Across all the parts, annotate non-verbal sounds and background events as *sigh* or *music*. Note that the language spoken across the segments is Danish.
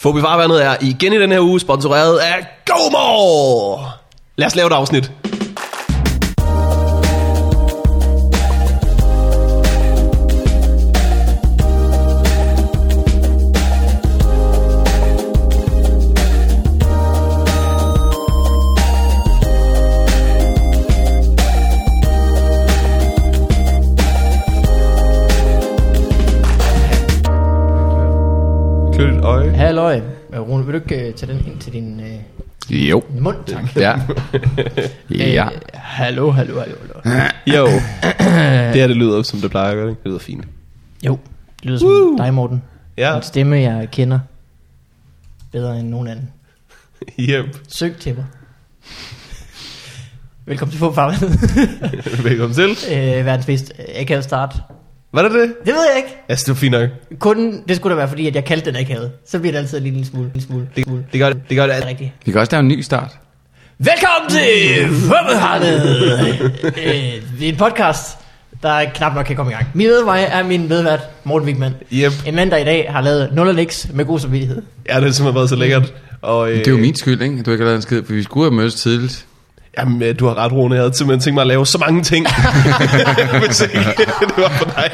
Fobi Farvandet er igen i den her uge sponsoreret af GoMore! Lad os lave et afsnit. Øje. Halløj. Øh, Rune, vil du ikke øh, tage den ind til din øh, Jo. mund, tak? Ja. *laughs* ja. Øh, hallo, hallo, hallo, hallo. Jo. det her, det lyder som det plejer at gøre, ikke? Det lyder fint. Jo, det lyder som dig, Morten. Ja, En stemme, jeg kender bedre end nogen anden. yep. Søg til mig. Velkommen til Fåfarvandet. *laughs* Velkommen til. øh, verdens mest akavet start. Var det det? Det ved jeg ikke. Altså, det var fint nok. Kun, det skulle da være fordi, at jeg kaldte den akavet. Så bliver det altid en lille smule. En smule, Det, smule. det gør det. Det gør det. Det er rigtigt. Vi kan også lave en ny start. Velkommen til Fåfarvandet. øh, det er en podcast, der knap nok kan komme i gang. Min medvej er min medvært, Morten Wigman. Yep. En mand, der i dag har lavet 0 niks med god samvittighed. Ja, det har simpelthen været så lækkert. Og, øh, Det er jo min skyld, ikke? Du ikke har lavet en skid, for vi skulle have mødtes tidligt. Jamen, øh, du har ret, Rune. Jeg havde simpelthen tænkt mig at lave så mange ting. *laughs* Hvis ikke det var for dig.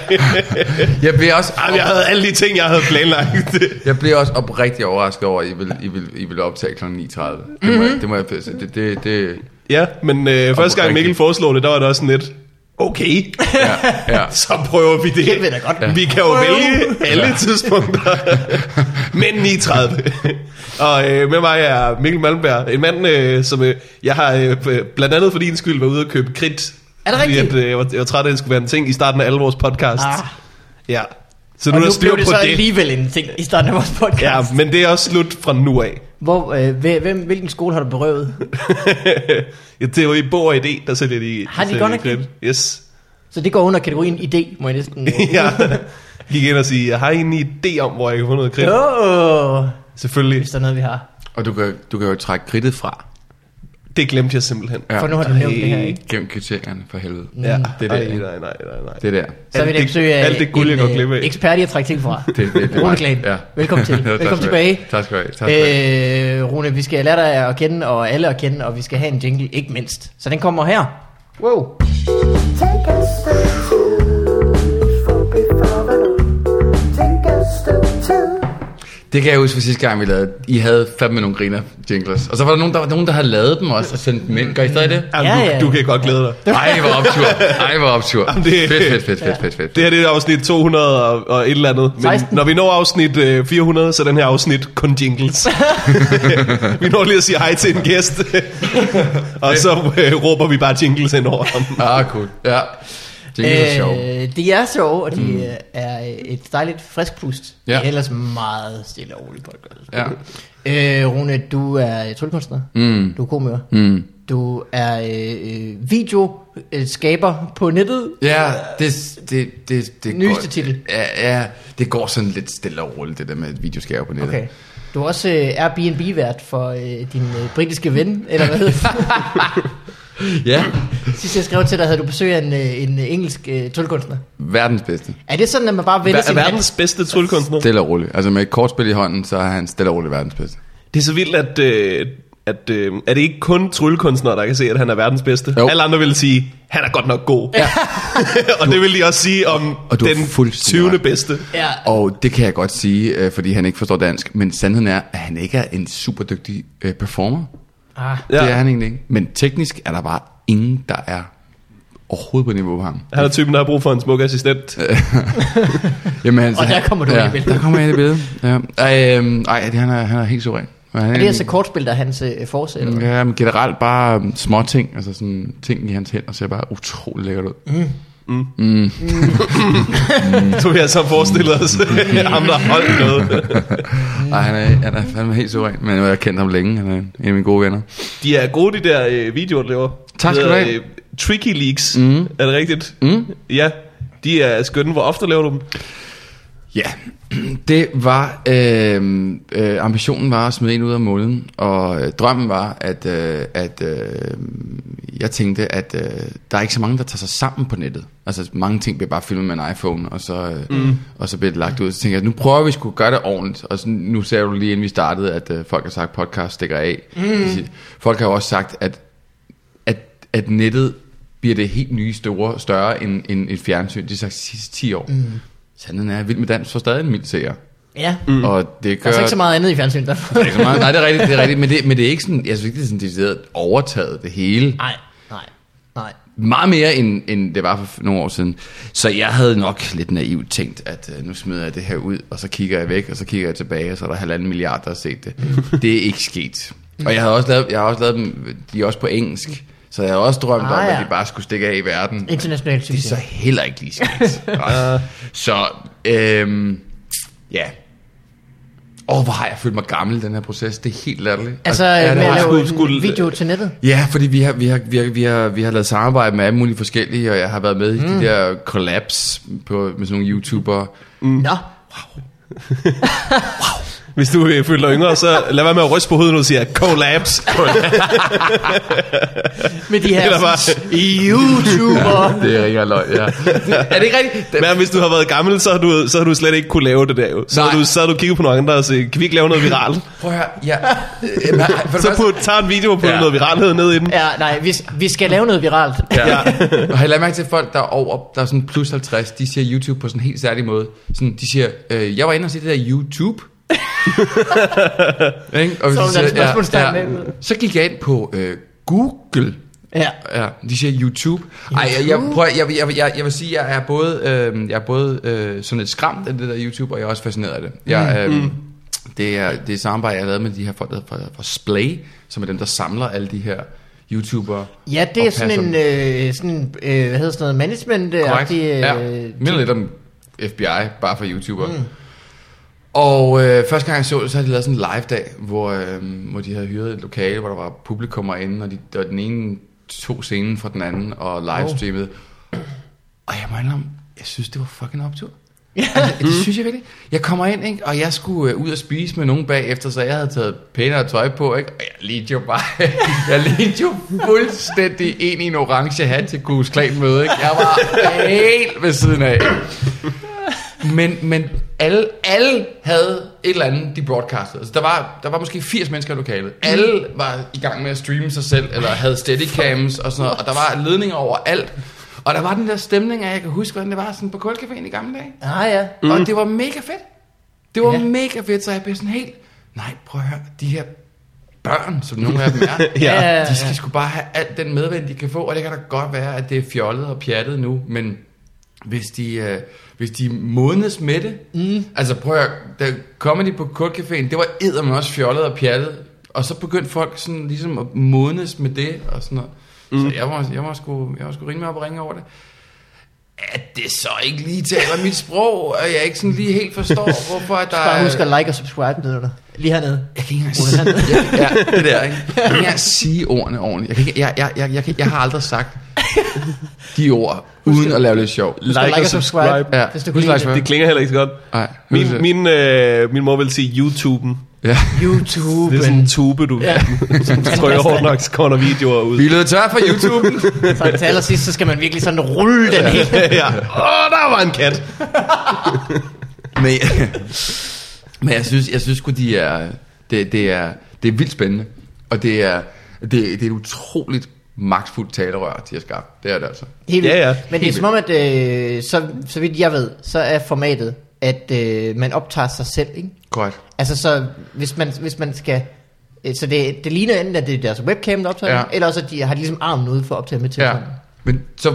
Jeg bliver også, Jamen, jeg havde alle de ting, jeg havde planlagt. *laughs* jeg bliver også oprigtigt overrasket over, at I vil, I vil, I vil optage kl. 9.30. Det må, jeg, det må jeg. Det, det, det, ja, men øh, første gang Mikkel foreslog det, der var det også sådan lidt, okay, ja, ja. *laughs* så prøver vi det. Det vil da godt. Ja. Vi kan jo vælge alle tidspunkter. *laughs* Men 9.30. Og øh, med mig er Mikkel Malmberg, en mand, øh, som øh, jeg har øh, blandt andet for din skyld været ude og købe kridt. Er det fordi rigtigt? At, øh, jeg, var, jeg var træt af, at det skulle være en ting i starten af alle vores podcasts. Ah. Ja. Så Og nu er nu styr blev det på så det. alligevel en ting i starten af vores podcast. Ja, men det er også slut fra nu af. Hvor, øh, hvem, hvilken skole har du berøvet? *laughs* ja, det var i Bog og Idé, der sælger de Har de godt nok det? Yes. Så det går under kategorien idé, må jeg næsten... *laughs* ja. Gik ind og sige, har I en idé om, hvor jeg kan få noget kridt? Åh, Selvfølgelig. hvis der er noget, vi har. Og du kan, du kan jo trække kridtet fra. Det glemte jeg simpelthen. Ja. For nu har du nævnt det her, ikke? Gennem kriterierne for helvede. Ja, Det er Ej, det. nej, nej, nej, nej. Det er der. Så vi Alt da det- besøg af alt det guld, jeg går glip af. øh, ekspert i at trække ting fra. Det, det, det, det Rune Klan. Velkommen til. *laughs* tak Velkommen have. tilbage. Tak skal du have. Tak. Øh, Rune, vi skal lære dig at kende, og alle at kende, og vi skal have en jingle, ikke mindst. Så den kommer her. Wow. Take a Det kan jeg huske fra sidste gang, vi lavede. I havde fandme nogle griner jingles. Og så var der nogen, der, var nogen, der havde lavet dem også og sendt dem ind. Gør I stadig det? Ja, du, ja. du kan godt glæde dig. Ej, hvor optur. Ej, hvor optur. Jamen, det- Fedt, fedt, fedt, fedt, fedt, fedt. Det her det er afsnit 200 og, og et eller andet. Men 16. når vi når afsnit øh, 400, så er den her afsnit kun jingles. *laughs* vi når lige at sige hej til en gæst. *laughs* og så øh, råber vi bare jingles ind over ham. Ah, cool. Ja. Jingles er. Øh, de er sjove, og de mm. er et dejligt frisk pust. Ja. Det er ellers meget stille og roligt podcast. Ja. Øh, Rune, du er tryllekunstner. Mm. Du er komiker. Mm. Du er øh, videoskaber på nettet. Ja, det, det, det, det Nyeste går, titel. Ja, ja, det går sådan lidt stille og roligt, det der med videoskærme på nettet. Okay. Du er også øh, Airbnb-vært for øh, din øh, britiske ven, eller hvad hedder *laughs* det? *laughs* Ja, Sidst jeg skrev til dig, havde du besøg af en, øh, en øh, engelsk øh, tryllekunstner. verdens bedste. Er det sådan, at man bare vælger Ver- sin verdens bedste tryllekunstner. Stille og roligt. Altså med et kortspil i hånden, så er han stille og roligt verdens bedste. Det er så vildt, at, øh, at øh, er det ikke kun tryllekunstnere, der kan se, at han er verdens bedste? Jo. Alle andre vil sige, han er godt nok god. Ja. *laughs* og det vil de også sige om og den fuldstændig 20. ret. bedste. Ja, Og det kan jeg godt sige, øh, fordi han ikke forstår dansk. Men sandheden er, at han ikke er en super dygtig øh, performer. Ah, Ja. Ja. Det er han egentlig ikke. Men teknisk er der bare ingen, der er overhovedet på niveau med ham. Han er typen, der har brug for en smuk assistent. *laughs* Jamen, altså, Og der kommer du ja, ind i billedet. Der kommer jeg ind i billedet. Ja. Ej, øhm, ej det, han, er, han er helt suveræn. Han er det altså kortspil, der er hans øh, force, eller? Ja, men generelt bare um, små ting, altså sådan ting i hans hænder ser bare utrolig lækkert ud. *laughs* Så vi har så forestillet os *laughs* ham, der holdt noget. *laughs* Nej, han er, han er fandme helt suveræn, men jeg har kendt ham længe, han er en af mine gode venner. De er gode, de der øh, videoer, der laver. Tak skal du have. øh, Tricky Leaks, mm. er det rigtigt? Mm. Ja, de er skønne. Hvor ofte laver du dem? Ja, *clears throat* det var, øh, øh, ambitionen var at smide en ud af målen, og øh, drømmen var, at, øh, at øh, jeg tænkte, at øh, der er ikke så mange, der tager sig sammen på nettet. Altså mange ting bliver bare filmet med en iPhone, og så, øh, mm. og så bliver det lagt ud. Så tænkte jeg, nu prøver vi skulle gøre det ordentligt. Og så, nu ser du lige inden vi startede, at øh, folk har sagt, podcast stikker af. Mm. Folk har jo også sagt, at, at, at nettet bliver det helt nye store, større end, end et fjernsyn. Det er sagt de sidste 10 år. Mm. Sandheden er, at Vild med Dans får stadig en mild seer. Ja, Mm. Og det der gør... er så ikke så meget andet i fjernsynet. Der. ikke så meget. Nej, det er rigtigt, det er rigtigt. Men det, men det er ikke sådan, jeg synes ikke, det er sådan decideret overtaget det hele. Nej, nej, nej. Meget mere, end, end det var for nogle år siden. Så jeg havde nok lidt naivt tænkt, at uh, nu smider jeg det her ud, og så kigger jeg væk, og så kigger jeg tilbage, og så er der halvanden milliard, der har set det. *laughs* det er ikke sket. Og jeg har også lavet, jeg har også lavet dem, de er også på engelsk, så jeg har også drømt Ah, om, ja. at de bare skulle stikke af i verden. International Det er succes. så heller ikke lige sket. *laughs* Så, øhm, ja. Åh, hvor har jeg følt mig gammel i den her proces. Det er helt latterligt. Altså, det med har at lave skulle- video til nettet. Ja, fordi vi har, vi har, vi har, vi har, vi har lavet samarbejde med alle mulige forskellige, og jeg har været med i Mm. de der collabs på, med sådan nogle YouTubere. Nå, Hvis du øh, føler dig yngre, så lad være med at ryste på hovedet, når du siger collabs. *laughs* med de her Eller bare- sådan, *laughs* YouTuber. Det er ikke løgn, ja. er det ikke rigtigt? Det, Men hvis du har været gammel, så har du, så har du slet ikke kunne lave det der jo. Så har Nej. du, så har du kigget på nogle andre og sagt, kan vi ikke lave noget viralt? prøv at høre, ja. Øh, men, for det Så første- put, tager en video og putter Ja. noget viralhed ned i den. Ja, nej, vi, vi skal lave noget viralt. Ja. *laughs* og har I lagt mærke til at folk, der er over, der er sådan plus 50, de siger YouTube på sådan en helt særlig måde. Sådan, de siger, øh, jeg var inde og se det der YouTube. *laughs* Ikke? og Så der siger, spørgsmålstegn bagud. Så gik jeg ind på øh, Google. Ja. Ja, de siger YouTube. Ej, jeg, jeg, prøv, jeg, jeg, jeg, jeg vil sige, jeg er både, øh, jeg er både øh, sådan lidt skræmt af det der YouTube, og jeg er også fascineret af det. Jeg, øh, det, er, det er samarbejde, jeg har lavet med de her folk, der fra, fra Splay, som er dem, der samler alle de her YouTubere. Ja, det er sådan en, øh, sådan, øh, hvad hedder sådan noget, management-agtig... Øh, Ja, minder lidt om FBI, bare for YouTuber. Mm. Og øh, første gang jeg så det, så havde de lavet sådan en live-dag, hvor, øh, hvor de havde hyret et lokale, hvor der var publikummer inde, og de, var den ene to scenen fra den anden, og livestreamet. Oh. Og jeg må indrømme, jeg synes, det var fucking optur. altså, det synes jeg virkelig. Jeg kommer ind, ikke? og jeg skulle øh, ud og spise med nogen bagefter, så jeg havde taget pænere tøj på, ikke? og jeg lignede jo bare, *laughs* jeg lignede jo fuldstændig ind i en orange hat til Gus Klan møde, ikke? Jeg var helt ved siden af. Men, men alle, alle havde et eller andet, de broadcastede. Altså, der, var, der var måske 80 mennesker i lokalet. Alle var i gang med at streame sig selv, eller havde steadycams og sådan noget, og der var ledninger over alt. Og der var den der stemning af, jeg kan huske, hvordan det var sådan på Kulcaféen i gamle dage. Ah ja. Mm. Og det var mega fedt. Det var Ja. mega fedt, så jeg blev sådan helt... Nej, prøv at høre, de her børn, som nogle af dem er, *laughs* ja. de skal sgu bare have alt den medvind, de kan få, og det kan da godt være, at det er fjollet og pjattet nu, men hvis de, øh, hvis de modnes med det, mm. altså prøv at da comedy på Kulcaféen, det var eddermame også fjollet og pjattet, og så begyndte folk sådan ligesom at modnes med det, og sådan noget. Mm. Så jeg var, jeg var sgu, jeg var sgu rimelig op og ringe over det at det så ikke lige taler mit sprog, og jeg ikke sådan lige helt forstår, *laughs* hvorfor at der Bare husk at like og subscribe nede der. Lige hernede. Jeg kan ikke engang sige, jeg, ja, det der, ikke? *laughs* Jeg kan ikke engang sige ordene ordentligt. Jeg, kan ikke, jeg, jeg, jeg, jeg, kan, jeg har aldrig sagt de ord, uden at lave lidt sjov. Husk at like og subscribe, Ja, hvis du husk like det. Klinger heller ikke så godt. Nej, Min, husk- min, øh, min mor vil sige YouTube'en. Ja. YouTube. Det er sådan en tube, du, Ja. *laughs* trykker hårdt nok, så kommer der videoer ud. Vi er løbet tør for YouTube. *laughs* Så til allersidst, så skal man virkelig sådan rulle den hele. *laughs* ja. Åh, der var en kat. men, men jeg synes, jeg synes sgu, de er, det, det, er, det er vildt spændende. Og det er, det, det er et utroligt magtfuldt talerør, de har skabt. Det er det altså. Helt Ja, ja. Men det er som om, at øh, så, så vidt jeg ved, så er formatet, at øh, man optager sig selv, ikke? Godt. Altså så, hvis man, hvis man skal... øh, Så det, det ligner enten, at det er deres webcam, der optager, Ja. ja. eller også, at de har ligesom armen ude for at optage med Ja. telefonen. Men så,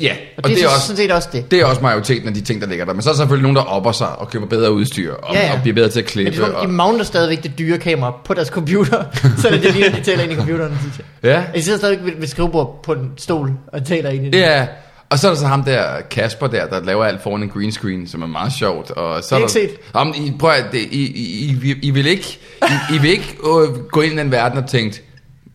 ja, Og, og det, er så, sådan set også det. Det er også majoriteten af de ting, der ligger der. Men så er der selvfølgelig nogen, der opper sig og køber bedre udstyr. Og, Ja, ja. og bliver bedre til at Men klippe. det er og, de magner stadigvæk det dyre kamera på deres computer, *laughs* så det, det ligner, de taler ind i computeren. synes jeg. ja, De sidder stadigvæk ved, ved skrivebord på en stol og taler ind i det. ja. Og så er der så ham der, Kasper der, der laver alt foran en green screen, som er meget sjovt. Og så Det er er ikke der, set. Om, I, prøv at, det, I, I, I, I, vil ikke, I, I vil ikke uh, gå ind i den verden og tænke,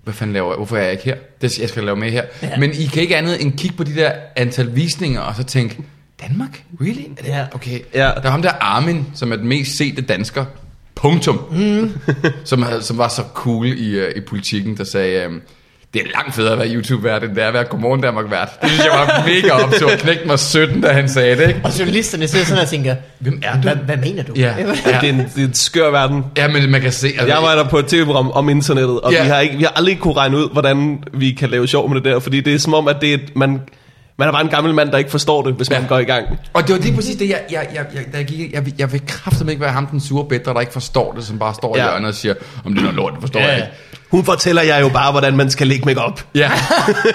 hvad fanden laver jeg? Hvorfor er jeg ikke her? Det, jeg skal lave med her. Ja. Men I kan ikke andet end kigge på de der antal visninger, og så tænke, Danmark? Really? Er det, Ja. Okay. Ja. Der er ham der Armin, som er den mest sete dansker. Punktum. Mm. *laughs* som, havde- som var så cool i, uh, i politikken, der sagde, um, Det er langt federe at være YouTube-vært, end det er at være Godmorgen Danmark-vært. Det synes jeg var mega optur. Knægten var 17, da han sagde det, ikke? Og journalisterne sidder sådan og tænker, Hvem er du? hvad, hvad mener du? Ja. *laughs* Ja. Det, er en, det er en skør verden. Ja, men man kan se... Altså, Jeg arbejder på et tv-program om internettet, og Ja. vi, har ikke, vi har aldrig kunne regne ud, hvordan vi kan lave sjov med det der, fordi det er som om, at det er, et- man, man er bare en gammel mand, der ikke forstår det, hvis man Ja. går i gang. Og det var lige præcis det, jeg, jeg, jeg, jeg, da jeg gik, jeg, jeg, vil kraftedeme ikke være ham den sure bedre, der ikke forstår det, som bare står ja. i hjørnet og siger, om det er noget lort, det forstår ja. jeg ikke. Hun fortæller jeg jo bare, hvordan man skal lægge make op. Ja,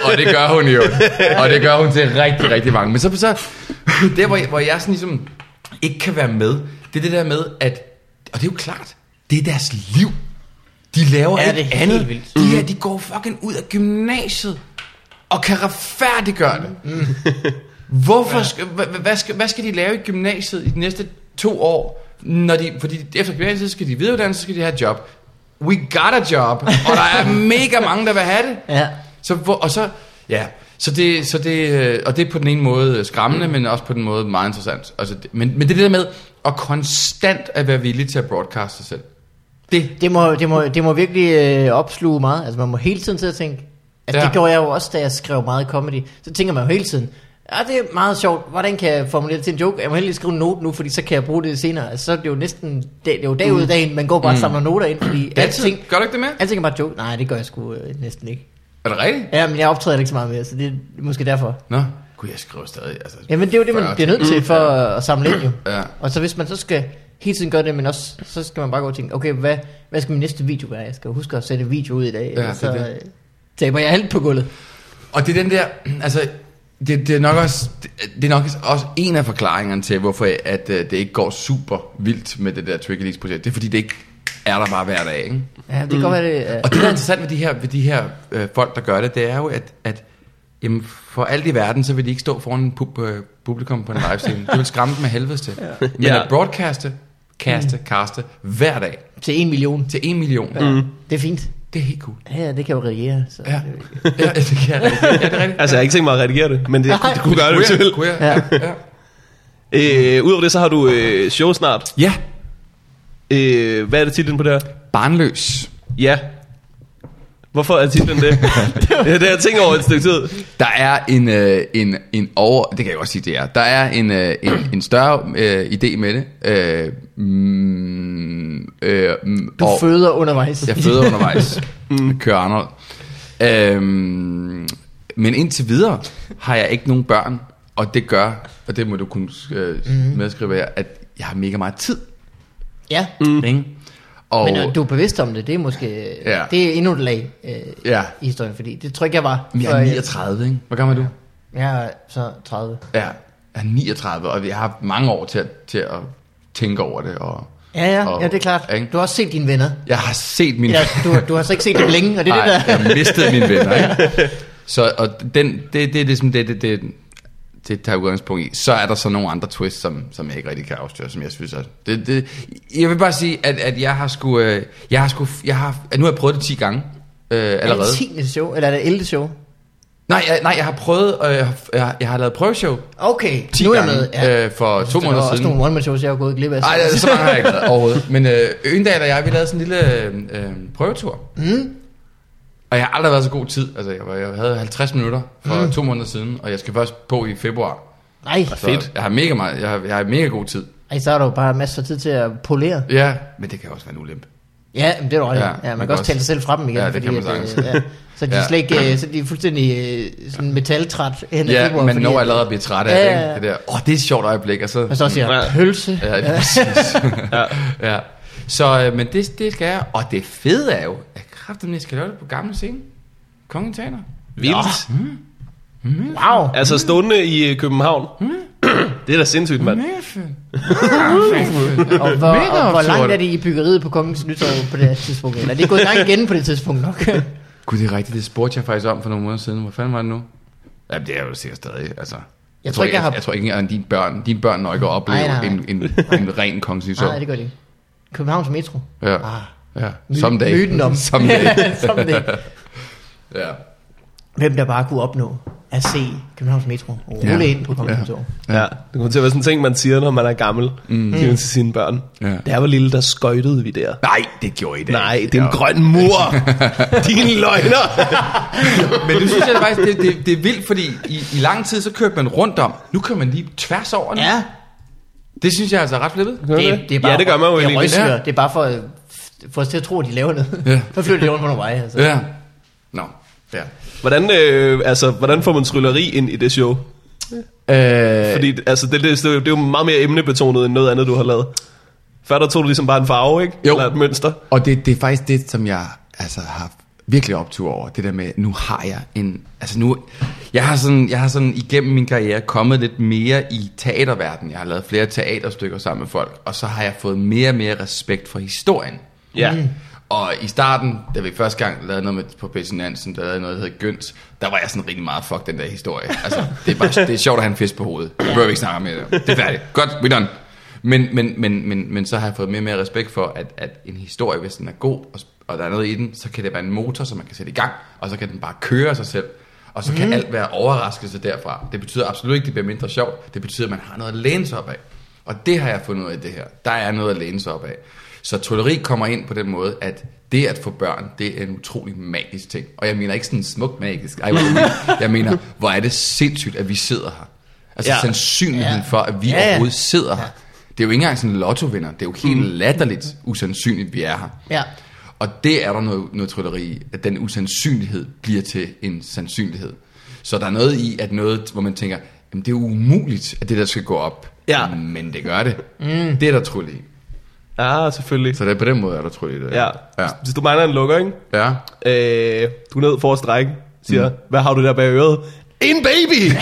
og det gør hun jo. Og det gør hun til rigtig, rigtig mange. Men så, så der, hvor jeg, hvor jeg sådan ligesom ikke kan være med, det er det der med, at, og det er jo klart, det er deres liv. De laver ja, det ikke er andet. vildt. De, her, de går fucking ud af gymnasiet og kan retfærdiggøre det. Mm. Hvorfor skal, hvad, hvad, skal, hvad skal de lave i gymnasiet i de næste to år? Når de, fordi efter gymnasiet skal de videreuddanne, så skal de have et job. We got a job, og der er *laughs* mega mange, der vil have det. Ja. Så, hvor, og så, ja, så det, så det, øh, og det er på den ene måde skræmmende, mm. men også på den måde meget interessant. Altså, det, men, men det der med at konstant at være villig til at broadcaste sig selv. Det, Det må, det må, det må virkelig øh, opsluge meget. Altså man må hele tiden til at tænke, altså ja. det gjorde jeg jo også, da jeg skrev meget comedy. Så tænker man jo hele tiden, ja det er meget sjovt, hvordan kan jeg formulere det til en joke? Jeg må heldig skrive en note nu, fordi så kan jeg bruge det senere. Altså, så er det jo næsten, det, det er jo dag ud af dagen, man går bare og samler noter ind, fordi altid, alting, gør du ikke det med? alting er bare joke. Nej, det gør jeg sgu øh, næsten ikke. Er det rigtigt? Ja, men jeg optræder ikke så meget mere, så det er måske derfor. Nå, kunne jeg skrive stadig. Altså, Jamen det er jo det, man 40 bliver nødt til for at, at samle ind jo. Ja. Og så hvis man så skal hele tiden gøre det, men også, så skal man bare gå og tænke, okay, hvad, hvad skal min næste video være? Jeg skal huske at sætte video ud i dag, Ja, ja, det er så det. øh, taber jeg alt på gulvet. Og det er den der, altså, det, det er nok også, det, er nok også en af forklaringerne til, hvorfor at, øh, det ikke går super vildt med det der Tricky Leaks projekt. Det er fordi, det ikke er der bare hver dag, ikke? Ja, det kan godt være det. øh, Og det, der er interessant ved de her, ved de her øh, folk, der gør det, det er jo, at, at jamen, for alt i verden, så vil de ikke stå foran en pub, øh, publikum på en livestream. Det vil skræmme dem med helvedes til. Ja. Men Ja. at broadcaste, kaste, kaste hver dag Til en million. til en million, Ja, mm. Det er fint. Det er helt cool. Ja, det kan jo reagere. Så. Ja, ja det kan jeg rigtig. Ja, det er rigtigt. Altså, jeg har ikke tænkt mig at redigere det, men det, Nej. det kunne gøre det, hvis jeg Kunne jeg? Ja. Ja. Øh, Udover det, så har du øh, show snart. ja. Øh, hvad er det titlen på det her? Barnløs. Ja. Hvorfor er titlen det? *laughs* ja, det har jeg tænkt over et stykke tid. Der er en, øh, en, en over... Det kan jeg også sige, det er. Der er en, øh, en, en større øh, idé med det. Øh, mm, øh, mm, Du og- føder undervejs. Jeg føder *laughs* undervejs. mm. Kører Arnold. Øhm, men indtil videre har jeg ikke nogen børn, og det gør, og det må du kunne øh, mm. medskrive her, at jeg har mega meget tid. Ja, Mm. Ikke? Og, men øh, du er bevidst om det. Det er måske Ja. det er endnu et lag øh, Ja. i historien, fordi det tror jeg ikke, jeg var. Men jeg er 39, ikke? Hvor gammel er du? Jeg er så 30. Ja, jeg er 39, og jeg har haft mange år til at, til at tænke over det. Og, Ja, ja, og, ja, det er klart. Ikke? Du har også set dine venner. Jeg har set min... Ja, du, du har så ikke set dem længe, og det er Nej, det der. jeg mistede mine venner, ikke? *laughs* Så og den, det, det er ligesom det, det, det, det tager udgangspunkt i. Så er der så nogle andre twists, som, som jeg ikke rigtig kan afsløre, som jeg synes er... Det, det, jeg vil bare sige, at, at jeg har sgu... Øh, jeg har sgu... Jeg har, at nu har jeg prøvet det 10 gange øh, Er allerede. det 10. show, eller er det 11. show? Nej, jeg, nej, jeg har prøvet... Øh, jeg, har- jeg, jeg har lavet prøveshow Okay, 10 nu er jeg gange med. Ja. øh, for to der var måneder også siden. nogle one-man shows, jeg har gået glip af. Nej, så mange har jeg ikke lavet overhovedet. Men øh, Øgendal og jeg, vi lavede sådan en lille øh, øh, prøvetur. Mm. Og jeg har aldrig været så god tid. Altså, jeg, var, jeg havde 50 minutter for mm. to måneder siden, og jeg skal først på i februar. Nej, Så Fedt. Jeg har mega meget, jeg har, jeg har mega god tid. Ej, så har du bare masser af tid til at polere. Ja, men det kan også være en ulempe. Ja, men det er i. Ja, ja, man, man kan kan også tale sig selv fra dem igen. Ja, det kan man at, sagtens. øh, ja, så de *laughs* Ja. slet ikke, øh, så de er fuldstændig øh, sådan metaltræt Ja, februar, men fordi når allerede at blive træt af Ja, det, ja, det der. Åh, oh, det er et sjovt øjeblik, og så... Og så siger jeg, pølse. Ja, det er præcis. ja. *laughs* *laughs* ja. Så, men det, det skal jeg. Og det fede er jo, at kraften, jeg skal lave det på gamle scene. Kongen taler. Vildt. Wow. Altså stående i øh, København. *clears throat* Det er da sindssygt, mand. Mega fedt. *laughs* Og hvor, og hvor langt er det i byggeriet på Kongens Nytorv på det her tidspunkt? Eller er det gået i gang igen på det tidspunkt nok? *laughs* Gud, det er rigtigt. Det spurgte jeg faktisk om for nogle måneder siden. Hvor fanden var det nu? Ja, det er jo sikkert stadig. Altså, jeg, tror ikke, jeg har- Jeg tror ikke at dine børn, dine børn når ikke at opleve Nej, nej, nej. En, en, en ren kongens Nej, det gør det ikke. Københavns Metro. Ja, Ah, ja. Someday. Myten om. *laughs* Someday. Someday. *laughs* ja. Hvem der bare kunne opnå at se Københavns Metro. Og Ja. rulle ind på Kongens Ja. Ja, det kommer til at være sådan en ting, man siger, når man er gammel. Mm. Siger man til sine børn. Ja. Da jeg var lille, der skøjtede vi der. Nej, det gjorde I da Nej, det er en Ja. grøn mur. *laughs* Dine løgner. Men det synes jeg faktisk, det, det, det er vildt, fordi i, i lang tid, så kørte man rundt om. Nu kører man lige tværs over nu. Ja, Det synes jeg altså er ret flippet. det, det er bare ja, det gør man jo det er, egentlig. Ja. det er bare for, at få os til at tro, at de laver noget. Ja. *laughs* Så flytter de rundt på nogle veje. Altså. Ja. Nå, ja. Hvordan, øh, altså, hvordan får man trylleri ind i det show? Øh, Fordi altså, det, det, det, er jo- det er jo meget mere emnebetonet end noget andet, du har lavet. Før der tog du ligesom bare en farve, ikke? Jo. Eller et mønster. Og det, det er faktisk det, som jeg altså, har virkelig optur over. Det der med, nu har jeg en... Altså nu... Jeg har, sådan, jeg har sådan igennem min karriere kommet lidt mere i teaterverdenen. Jeg har lavet flere teaterstykker sammen med folk. Og så har jeg fået mere og mere respekt for historien. Ja. Mm. Og i starten, da vi første gang lavede noget med, på Bessie Nansen, der lavede noget, der hedder Gøns, der var jeg sådan rigtig meget, fuck den der historie. Altså, det er, bare, det er sjovt at have en fisk på hovedet. Det vi ikke snakke mere om. Det er færdigt. Godt, we done. Men, men, men, men, men så har jeg fået mere og mere respekt for, at, at en historie, hvis den er god, og, og der er noget i den, så kan det være en motor, som man kan sætte i gang, og så kan den bare køre af sig selv. Og så kan alt være overraskelse derfra. Det betyder absolut ikke, at det bliver mindre sjovt. Det betyder, at man har noget at læne sig op af. Og det har jeg fundet ud af i det her. Der er noget at læne sig op af. Så trylleri kommer ind på den måde, at det at få børn, det er en utrolig magisk ting. Og jeg mener ikke sådan smukt magisk. Ej, jeg mener, hvor er det sindssygt, at vi sidder her. Altså Ja. ja. sandsynligheden Ja. for, at vi Ja, ja, ja. overhovedet sidder her. Det er jo ikke engang sådan en lottovinder. Det er jo helt mm. latterligt usandsynligt, vi er her. Ja. Og det er der noget, noget trylleri i, at den usandsynlighed bliver til en sandsynlighed. Så der er noget i, at noget, hvor man tænker, jamen det er umuligt, at det der skal gå op. Ja. Men det gør det. Mm. Det er der trylleri Ja, selvfølgelig. Så det er på den måde, er der trylleri i det. Ja. ja. Hvis du mangler en lukker, ikke? ja. Øh, du er ned for at strække, siger, mm. hvad har du der bag øret? En baby! *laughs*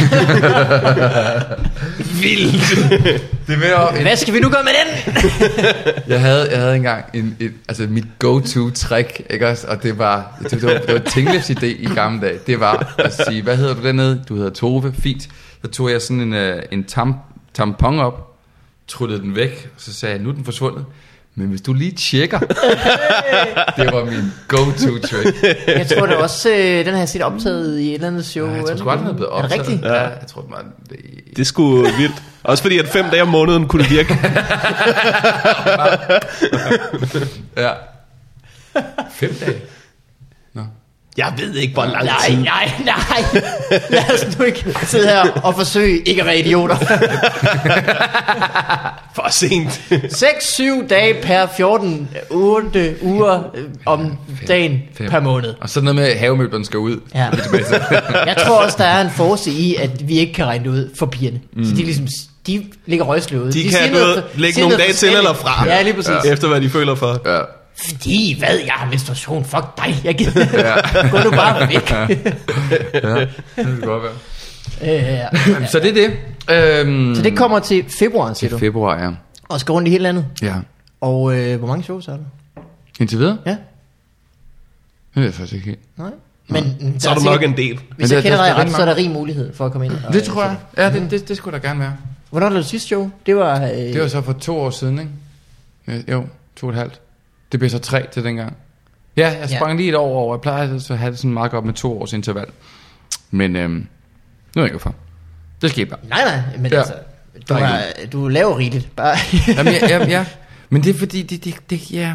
Vildt! Det vil jeg, Hvad skal vi nu gøre med den? *laughs* jeg, havde, jeg havde engang en, et, altså mit go-to trick, ikke også? Og det var, det, det var, det var Tinglefs idé i gamle dage. Det var at sige, hvad hedder du dernede? Du hedder Tove, fint. Så tog jeg sådan en, uh, en tam, tampon op, trullede den væk, og så sagde jeg, nu er den forsvundet. Men hvis du lige tjekker, *laughs* det var min go-to trick. Jeg tror da også, øh, den har jeg set optaget i et eller andet show. Ja, jeg tror sgu aldrig, den er blevet Er det optaget. rigtigt? Ja, jeg tror, det var... Det, Det er sgu vildt. Også fordi, at fem dage om måneden kunne det virke. *laughs* ja. Fem dage. Jeg ved ikke, hvor lang Nej, tid. nej, nej. *laughs* Lad os nu ikke sidde her og forsøge ikke at være idioter. *laughs* For sent. 6-7 dage per 14, 8 uger øh, om dagen Fem. per måned. Og så noget med, at havemøblerne skal ud. Ja. *laughs* Jeg tror også, der er en force i, at vi ikke kan regne det ud for pigerne. Mm. Så de ligesom, de ligger røgslø ud. De, de siger kan noget- lægge siger nogle dage til eller fra. Ja, lige præcis. Ja. Efter hvad de føler for. Ja. Fordi, hvad, jeg har menstruation, fuck dig, jeg gider. *laughs* Gå nu bare væk. *laughs* ja, det kan godt være. øh, ja. Så det er det. Øhm, Så det kommer til februar, siger du, februar, ja. og skal rundt i hele landet. Ja. Og øh, hvor mange shows er der? Indtil videre? Ja, Det ved jeg faktisk ikke helt. nej. Men mm, Så er der der nok en del. Hvis der- jeg kender der- dig der ret, så er der rig mulighed for at komme ind. Og, Det tror jeg. Ja, det, det, det skulle der gerne være. Hvornår var det sidste show? Det var... Øh, Det var så for to år siden, ikke? Ja, Jo, to og et halvt. Det blev så tre til dengang. Ja, jeg sprang ja. lige et år over. Jeg plejer at have det sådan meget godt med to års interval. Men øhm, nu er jeg ikke hvorfor. Det skete bare. Nej, nej, men Ja. altså... Du, var, du laver rigeligt. Bare... *laughs* Jamen, ja, ja, ja. *laughs* Men det er fordi, det, det, det, ja.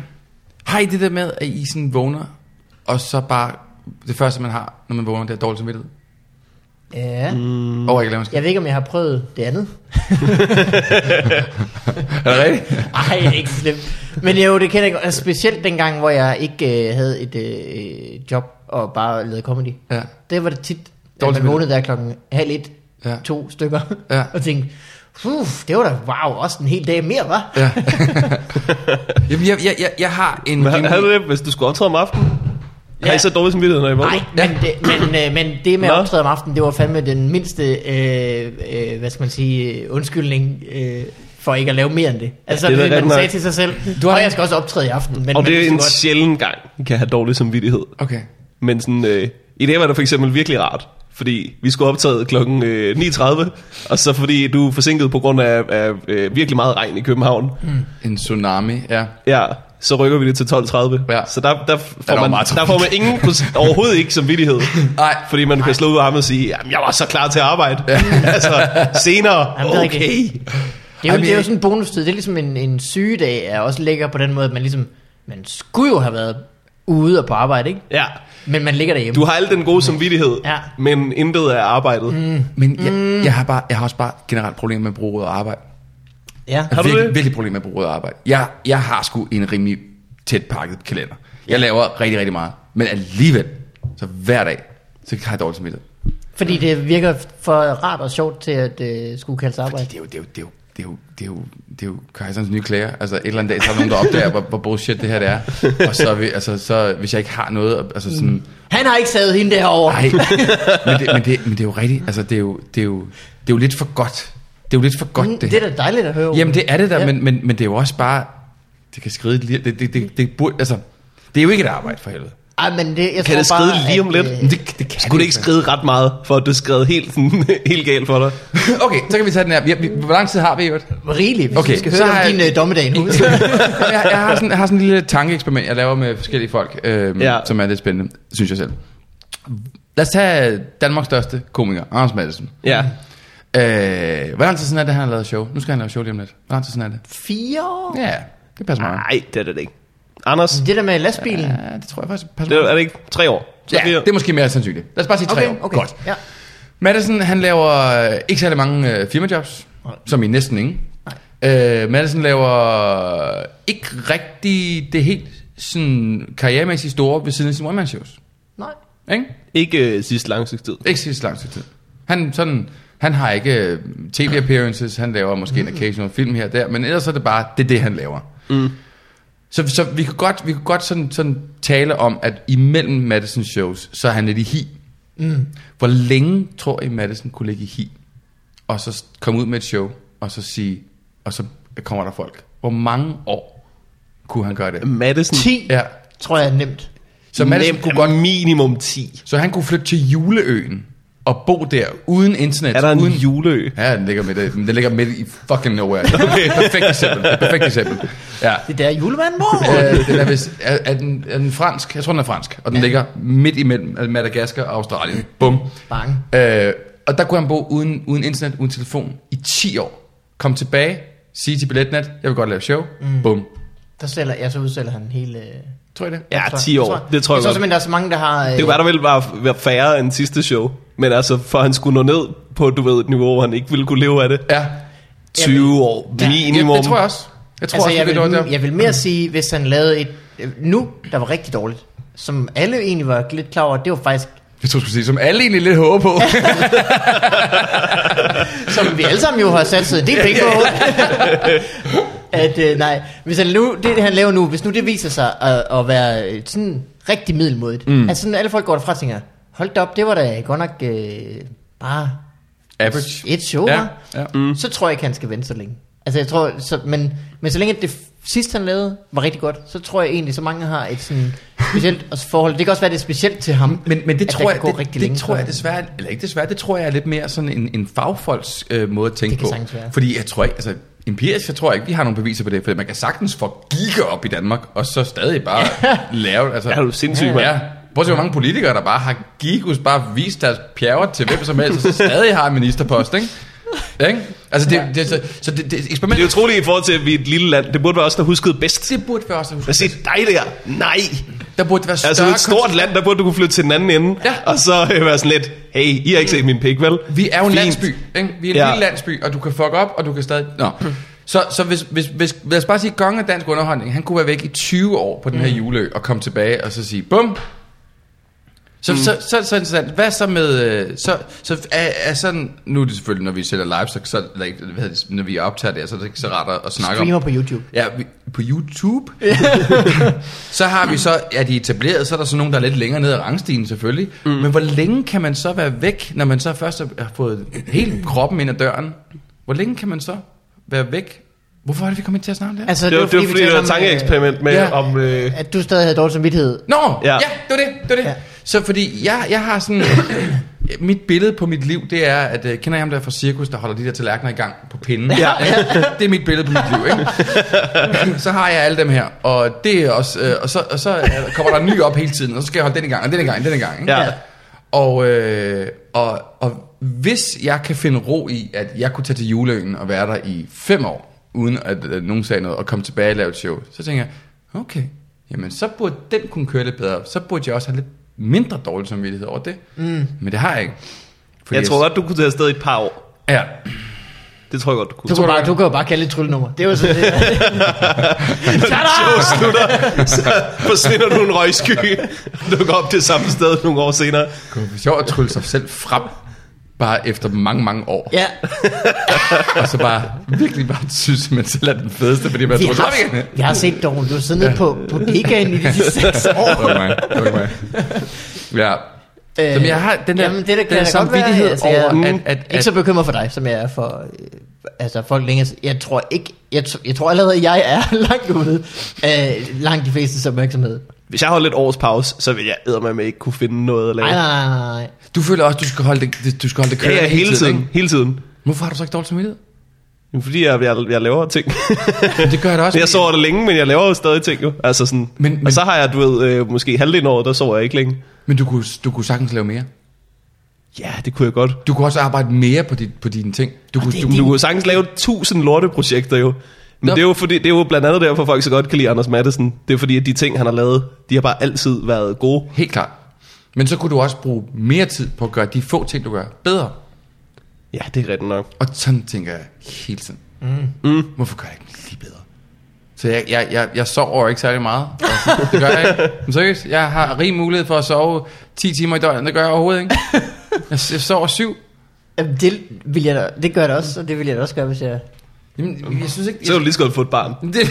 Har I det der med, at I sådan vågner, og så bare, det første man har, når man vågner, det er dårlig samvittighed? Ja. Mm. At lave en skid. Jeg ved ikke, om jeg har prøvet det andet. *laughs* Er det rigtigt? Ej, det er ikke slemt. Men jo, det kender jeg godt. Altså, specielt dengang, hvor jeg ikke øh, havde et øh, job og bare lavede comedy. Ja. Det var det tit, at Dårligt man vågnede der klokken halv et, Ja. to stykker, Ja. *laughs* og tænkte, Uf, det var da, wow, også en hel dag mere, var? Ja. *laughs* Jamen, jeg, jeg, jeg, jeg har en... Men havde du det, hvis du skulle optræde om aftenen? Ja. Har I så dårlig samvittighed, når I vågner? Nej, men, det, men, øh, men det med at optræde om aftenen, det var fandme den mindste, øh, øh, hvad skal man sige, øh, undskyldning øh, for ikke at lave mere end det. Altså, det er det man rigtig sagde nok. til sig selv, Du har- og jeg skal også optræde i aften. Men, Og men det er en godt- sjælden gang, I kan have dårlig samvittighed. Okay. Men sådan, øh, i dag var det for eksempel virkelig rart, fordi vi skulle optage klokken øh, 9.30, og så fordi du er forsinket på grund af, af øh, virkelig meget regn i København. En tsunami, ja. Ja, så rykker vi det til 12.30. Ja. Så der, der, får man, der får man ingen, *laughs* overhovedet ikke samvittighed. Nej. Fordi man kan slå ud af ham og sige, jamen jeg var så klar til at arbejde. *laughs* altså, senere, Jamen, det er okay. Det er, jo, Jamen, det er jo sådan en bonustid. Det er ligesom en, en sygedag er også ligger på den måde, at man ligesom, man skulle jo have været ude og på arbejde, ikke? Ja, Men man ligger derhjemme. du har al den gode samvittighed, Ja. men intet er arbejdet. Mm. Men jeg, jeg, har bare, jeg har også bare generelt problemer med at bruge ordet arbejde. Ja. Har du virkelig, det? virkelig problemer med at bruge arbejde. Jeg, jeg har sgu en rimelig tæt pakket kalender. Jeg laver rigtig, rigtig meget. Men alligevel, så hver dag, så har jeg dårligt samvittighed. Fordi det virker for rart og sjovt til at uh, skulle kalde sig arbejde. Det er jo, det er jo, det er jo, det er jo, det er jo, det er jo kejserens nye klæder. Altså et eller andet dag, så er der nogen, der opdager, hvor, hvor bullshit det her det er. Og så, er vi, altså, så hvis jeg ikke har noget, altså sådan, Han har ikke savet hende derovre. nej, men det, men, det, men det er jo rigtigt, altså det er jo, det er jo, det er jo lidt for godt. Det er jo lidt for godt, Mm, det det er da dejligt at høre. Jamen det er det der, Ja. men, men, men det er jo også bare, det kan skride lige, det, det, det, det burde, altså, det er jo ikke et arbejde for helvede. Ej, men det, jeg Kan tror det skride bare, lige om at, lidt? øh, det, det kan Skulle det ikke skride ret meget, for at det skrev helt, sådan, *laughs* helt galt for dig? *laughs* Okay, så kan vi tage den her. Vi, vi, hvor lang tid har vi i øvrigt? Rigeligt, hvis Okay, vi skal så høre om jeg- din uh, dommedag nu. *laughs* jeg, jeg, har sådan, jeg har sådan en lille tankeeksperiment, jeg laver med forskellige folk, Ja. ja. som er lidt spændende, synes jeg selv. Lad os tage Danmarks største komiker, Anders Madsen. Ja. Øh, hvor lang tid siden er det, han har lavet show? Nu skal han lave show lige om lidt. Hvor lang tid siden er det? Fire år? Ja, det passer meget. Nej, det er det ikke. Anders, Det der med lastbilen. Ja, det tror jeg faktisk passer det er, meget. er det ikke tre år? Så Ja, fire? det er måske mere sandsynligt. Lad os bare sige tre Okay, år. okay. Godt. Ja. Madison, han laver øh, ikke særlig mange øh, firmajobs, som i næsten ingen. Øh, Madison laver ikke rigtig det helt sådan karrieremæssigt store ved siden af sine one-man-shows. Nej. Ikke? Ikke øh, sidste lang tid. Ikke sidst lang tid. Han, sådan, han har ikke øh, tv-appearances, han laver måske en occasional film her og der, men ellers er det bare, det er det, han laver. Mm. Så, så vi kunne godt, vi kunne godt sådan, sådan tale om, at imellem Madison shows, så er han lidt i hi. Mm. Hvor længe tror I, Madison kunne ligge i hi? Og så komme ud med et show, og så sige, og så kommer der folk. Hvor mange år kunne han gøre det? Madison. 10, Ja. tror jeg er nemt. Så Madison Nemt, kunne godt, minimum 10. så han kunne flytte til juleøen, og bo der, uden internet. Er der en uden, juleø? Ja, den ligger midt, i- den ligger midt i fucking nowhere. Okay, perfekt eksempel. Perfekt eksempel. Ja. Det der julemanden mor. Øh, den er, vist, er, er, den, er den fransk? Jeg tror, den er fransk. Og den ja. ligger midt imellem Madagaskar og Australien. Bum. Bang. Øh, og der kunne han bo uden, uden internet, uden telefon i 10 år. Kom tilbage, sige til Billetnet, jeg vil godt lave show. Mm. Bum. Der sælger, ja, så udsælger han hele... øh, Tror I det? Ja, tror jeg. 10 år. Det tror jeg jeg tror godt. simpelthen, der er så mange, der har... øh, Det kunne være, der ville være, være færre end sidste show. Men altså, for han skulle nå ned på, du ved, et niveau, hvor han ikke ville kunne leve af det. Ja. 20 år Ja, minimum. ja, det tror jeg også. Jeg tror altså, også, jeg, det vil, vil, der. jeg vil mere sige, hvis han lavede et... øh, Nu, der var rigtig dårligt. Som alle egentlig var lidt klar over, det var faktisk... Jeg tror, du skulle sige, som alle egentlig lidt håber på. *laughs* Som vi alle sammen jo har sat sig en del penge på. *laughs* at, øh, nej, hvis han nu, det, han laver nu, hvis nu det viser sig at, at være øh, sådan rigtig middelmodigt. Mm. Altså sådan, alle folk går derfra og tænker, hold da op, det var da godt nok øh, bare Average. et show, Ja, ja. Mm. så tror jeg ikke, han skal vente så længe. Altså jeg tror, så, men, men så længe det sidste han lavede var rigtig godt, så tror jeg egentlig, så mange har et sådan specielt også *laughs* forhold. Det kan også være, det er specielt til ham. Men, men det tror jeg, kan gå det, rigtig det, længe, det tror jeg desværre, eller ikke desværre, det tror jeg er lidt mere sådan en, en fagfolks øh, måde at tænke Det kan på. være. Fordi jeg tror ikke, altså empirisk, jeg tror ikke, vi har nogle beviser på det, for man kan sagtens få giga op i Danmark, og så stadig bare *laughs* lave, altså... Ja, er du sindssyg, mand. Ja, prøv at se, hvor mange politikere, der bare har gigus, bare vist deres pjerre til hvem som helst, og så stadig har en ministerpost, ikke? ikke? Altså, det, det, så, så det, det eksperiment... Det er utroligt i forhold til, at vi er et lille land. Det burde være os, der huskede bedst. det burde være også... Hvad siger dig der? Nej. Der burde være større... Altså et stort land, der burde du kunne flytte til den anden ende. Ja. Og så øh, være sådan lidt, hey, I har ikke set min pik, vel? Vi er jo en Fint. landsby, ikke? Vi er en Ja. lille landsby, og du kan fuck op, og du kan stadig... Nå. Så, så hvis, hvis, hvis, lad os bare sige, kongen af dansk underholdning, han kunne være væk i 20 år på den her juleø, og komme tilbage og så sige, bum! Så, mm. så, så, så, så interessant. Hvad så med... øh, Så, så er, er sådan... Nu er det selvfølgelig, når vi sælger live, så, så hvad hedder det, når vi optager det, så er det ikke så rart at, at snakke om. Streamer på YouTube. Ja, vi, på YouTube. *laughs* så har vi så, er de etableret, så er der så nogen, der er lidt længere nede ad rangstigen selvfølgelig. Mm. Men hvor længe kan man så være væk, når man så først har fået hele kroppen ind ad døren? Hvor længe kan man så være væk? Hvorfor er det, vi kommer ind til at snakke om det? Altså, Det var, det var fordi, det var om, et tankeeksperiment med, Ja. om... Øh, At du stadig havde dårlig samvittighed. Nå, ja. Ja. ja, det var det, det var det. Ja. Så fordi jeg, jeg har sådan, mit billede på mit liv, det er, at øh, kender jeg ham der fra cirkus, der holder de der tallerkener i gang på pinden? Ja. det er mit billede på mit liv, ikke? så har jeg alle dem her, og det er også, øh, og så, og så øh, kommer der en ny op hele tiden, og så skal jeg holde den i gang, og den i gang, den i gang, ikke? Ja. Og, øh, og, og hvis jeg kan finde ro i, at jeg kunne tage til juleøen og være der i fem år, uden at øh, nogen sagde noget, og komme tilbage og lave et show, så tænker jeg, okay, jamen så burde den kunne køre lidt bedre. Så burde jeg også have lidt mindre dårlig samvittighed over det. Mm. Men det har jeg ikke. Fordi Jeg tror godt, du kunne tage afsted i et par år. Ja. Det tror jeg godt, du kunne. Du kan, bare, du kan jo bare kalde det et tryllenummer. Det er jo sådan *laughs* det. Show slutter, så forsvinder du en røgsky. Du går op det samme sted nogle år senere. Det kunne være sjovt at trylle sig selv frem, bare efter mange, mange år. ja, *laughs* Og så bare virkelig bare synes, man selv er den fedeste, fordi man vi tror, har, igen. vi har set dog, du har siddet nede på bodegaen i de *laughs* seks år. Det var mig. Det var mig. Ja. Øh, Som jeg har den der, jamen, det, der den der samvittighed altså, jeg, over, er at, at, ikke at, så bekymret for dig, som jeg er for øh, altså folk længere. Jeg tror ikke, jeg, jeg tror allerede, jeg er *laughs* langt ude af langt de fleste opmærksomhed. Hvis jeg holder lidt års pause, så vil jeg med ikke kunne finde noget at lave. Nej, nej, nej, nej. du føler også, du skal holde det, du skal holde det Ja, kørende ja, hele tiden. ikke? Hele tiden. Hvorfor har du så ikke dårlig samvittighed? Fordi jeg, jeg, jeg laver ting. Men det gør jeg da også. *laughs* jeg sover det længe, men jeg laver jo stadig ting jo. Altså sådan. Men- Men, og så har jeg, du ved, øh, måske halvdelen af året, der sover jeg ikke længe. Men du kunne, du kunne sagtens lave mere. Ja, det kunne jeg godt. Du kunne også arbejde mere på, dit, på dine ting. Du kunne, det- du, Du, du kunne sagtens lave tusind lorteprojekter jo. Men det er jo, fordi, det er jo blandt andet derfor, folk så godt kan lide Anders Madsen. Det er fordi, at de ting, han har lavet, de har bare altid været gode. Helt klart. Men så kunne du også bruge mere tid på at gøre de få ting, du gør, bedre. Ja, det er rigtigt nok. Og sådan tænker jeg hele tiden. Mm. Mm. Hvorfor gør jeg ikke lige bedre? Så jeg, jeg, jeg, jeg sover ikke særlig meget. Altså, det gør jeg ikke. Men seriøst, jeg har rig mulighed for at sove 10 timer i døgnet. Det gør jeg overhovedet ikke. Jeg, jeg sover syv. Jamen, Det, vil jeg da, det gør jeg da også, og det vil jeg da også gøre, hvis jeg... Jamen, jeg synes ikke... Så er du lige så godt få et barn. *laughs* Det,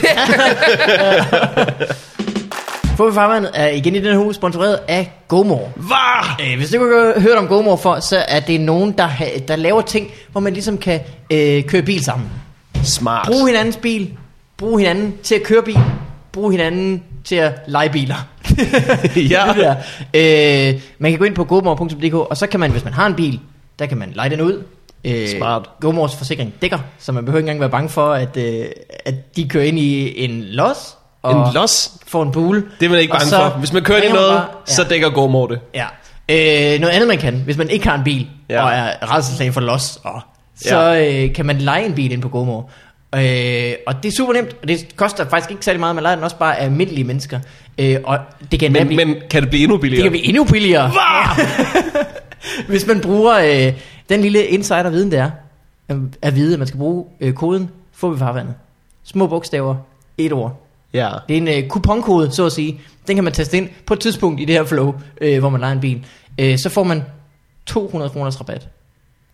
farvandet er igen i den her uge sponsoreret af GoMore. Hvad? Øh, hvis du ikke har hørt om GoMore for, så er det nogen, der, der laver ting, hvor man ligesom kan øh, køre bil sammen. Smart. Bruge hinandens bil, bruge hinanden til at køre bil, bruge hinanden til at lege biler. *laughs* Ja. *laughs* det der. Øh, man kan gå ind på gomore.dk, og så kan man, hvis man har en bil, der kan man lege den ud. Øh, Smart. GoMores forsikring dækker, så man behøver ikke engang være bange for, at, øh, at de kører ind i en los. Og En los? får en bule. Det er man ikke bange så for. Hvis man kører ind i noget, bare- så dækker GoMore det. Ja. Øh, noget andet man kan, hvis man ikke har en bil, ja. Ja. og er rædselslagen for los, og, så Ja. øh, kan man lege en bil ind på GoMore. Øh, og det er super nemt, og det koster faktisk ikke særlig meget, man leger den også bare af almindelige mennesker. Øh, og det kan, Men, blive, men kan det blive endnu billigere? det kan blive endnu billigere. *laughs* hvis man bruger øh, den lille insider-viden, der er, øh, at vide, at man skal bruge øh, koden få vi farvandet. Små bogstaver, et ord. Ja. Det er en øh, kuponkode, så at sige. Den kan man taste ind på et tidspunkt i det her flow, øh, hvor man leger en bil. Øh, så får man 200 kroners rabat.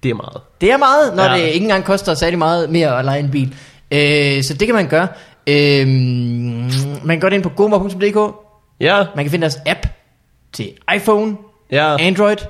Det er meget. Det er meget, når ja. Det ikke engang koster særlig meget mere at lege en bil. Øh, så det kan man gøre. Øh, man kan gå ind på gomor.dk. Ja, Man kan finde deres app til iPhone, ja. Android, øh,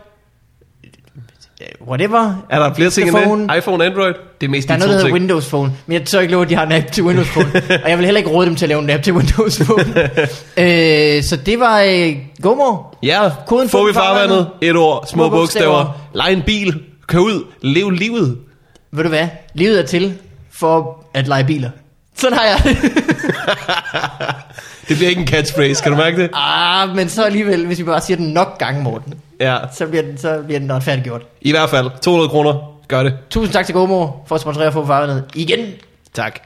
whatever. Er der flere ting end det? iPhone, Android? Det er mest Der er de noget, der hedder. Windows Phone, men jeg tør ikke love, at de har en app til Windows Phone. *laughs* og jeg vil heller ikke råde dem til at lave en app til Windows Phone. *laughs* øh, så det var øh, GoMore. Ja, Koden får få vi farvandet. Et ord, små, Små bogstaver. bogstaver. Lej en bil. Kør ud. Lev livet. Ved du hvad? Livet er til for at lege biler. Sådan har jeg det. *laughs* Det bliver ikke en catchphrase, kan du mærke det? ah, men så alligevel, hvis vi bare siger den nok gange, Morten, Ja. så bliver den, så bliver den retfærdiggjort. I hvert fald. 200 kroner. Gør det. Tusind tak til GoMore for at sponsorere for farvandet igen. Tak.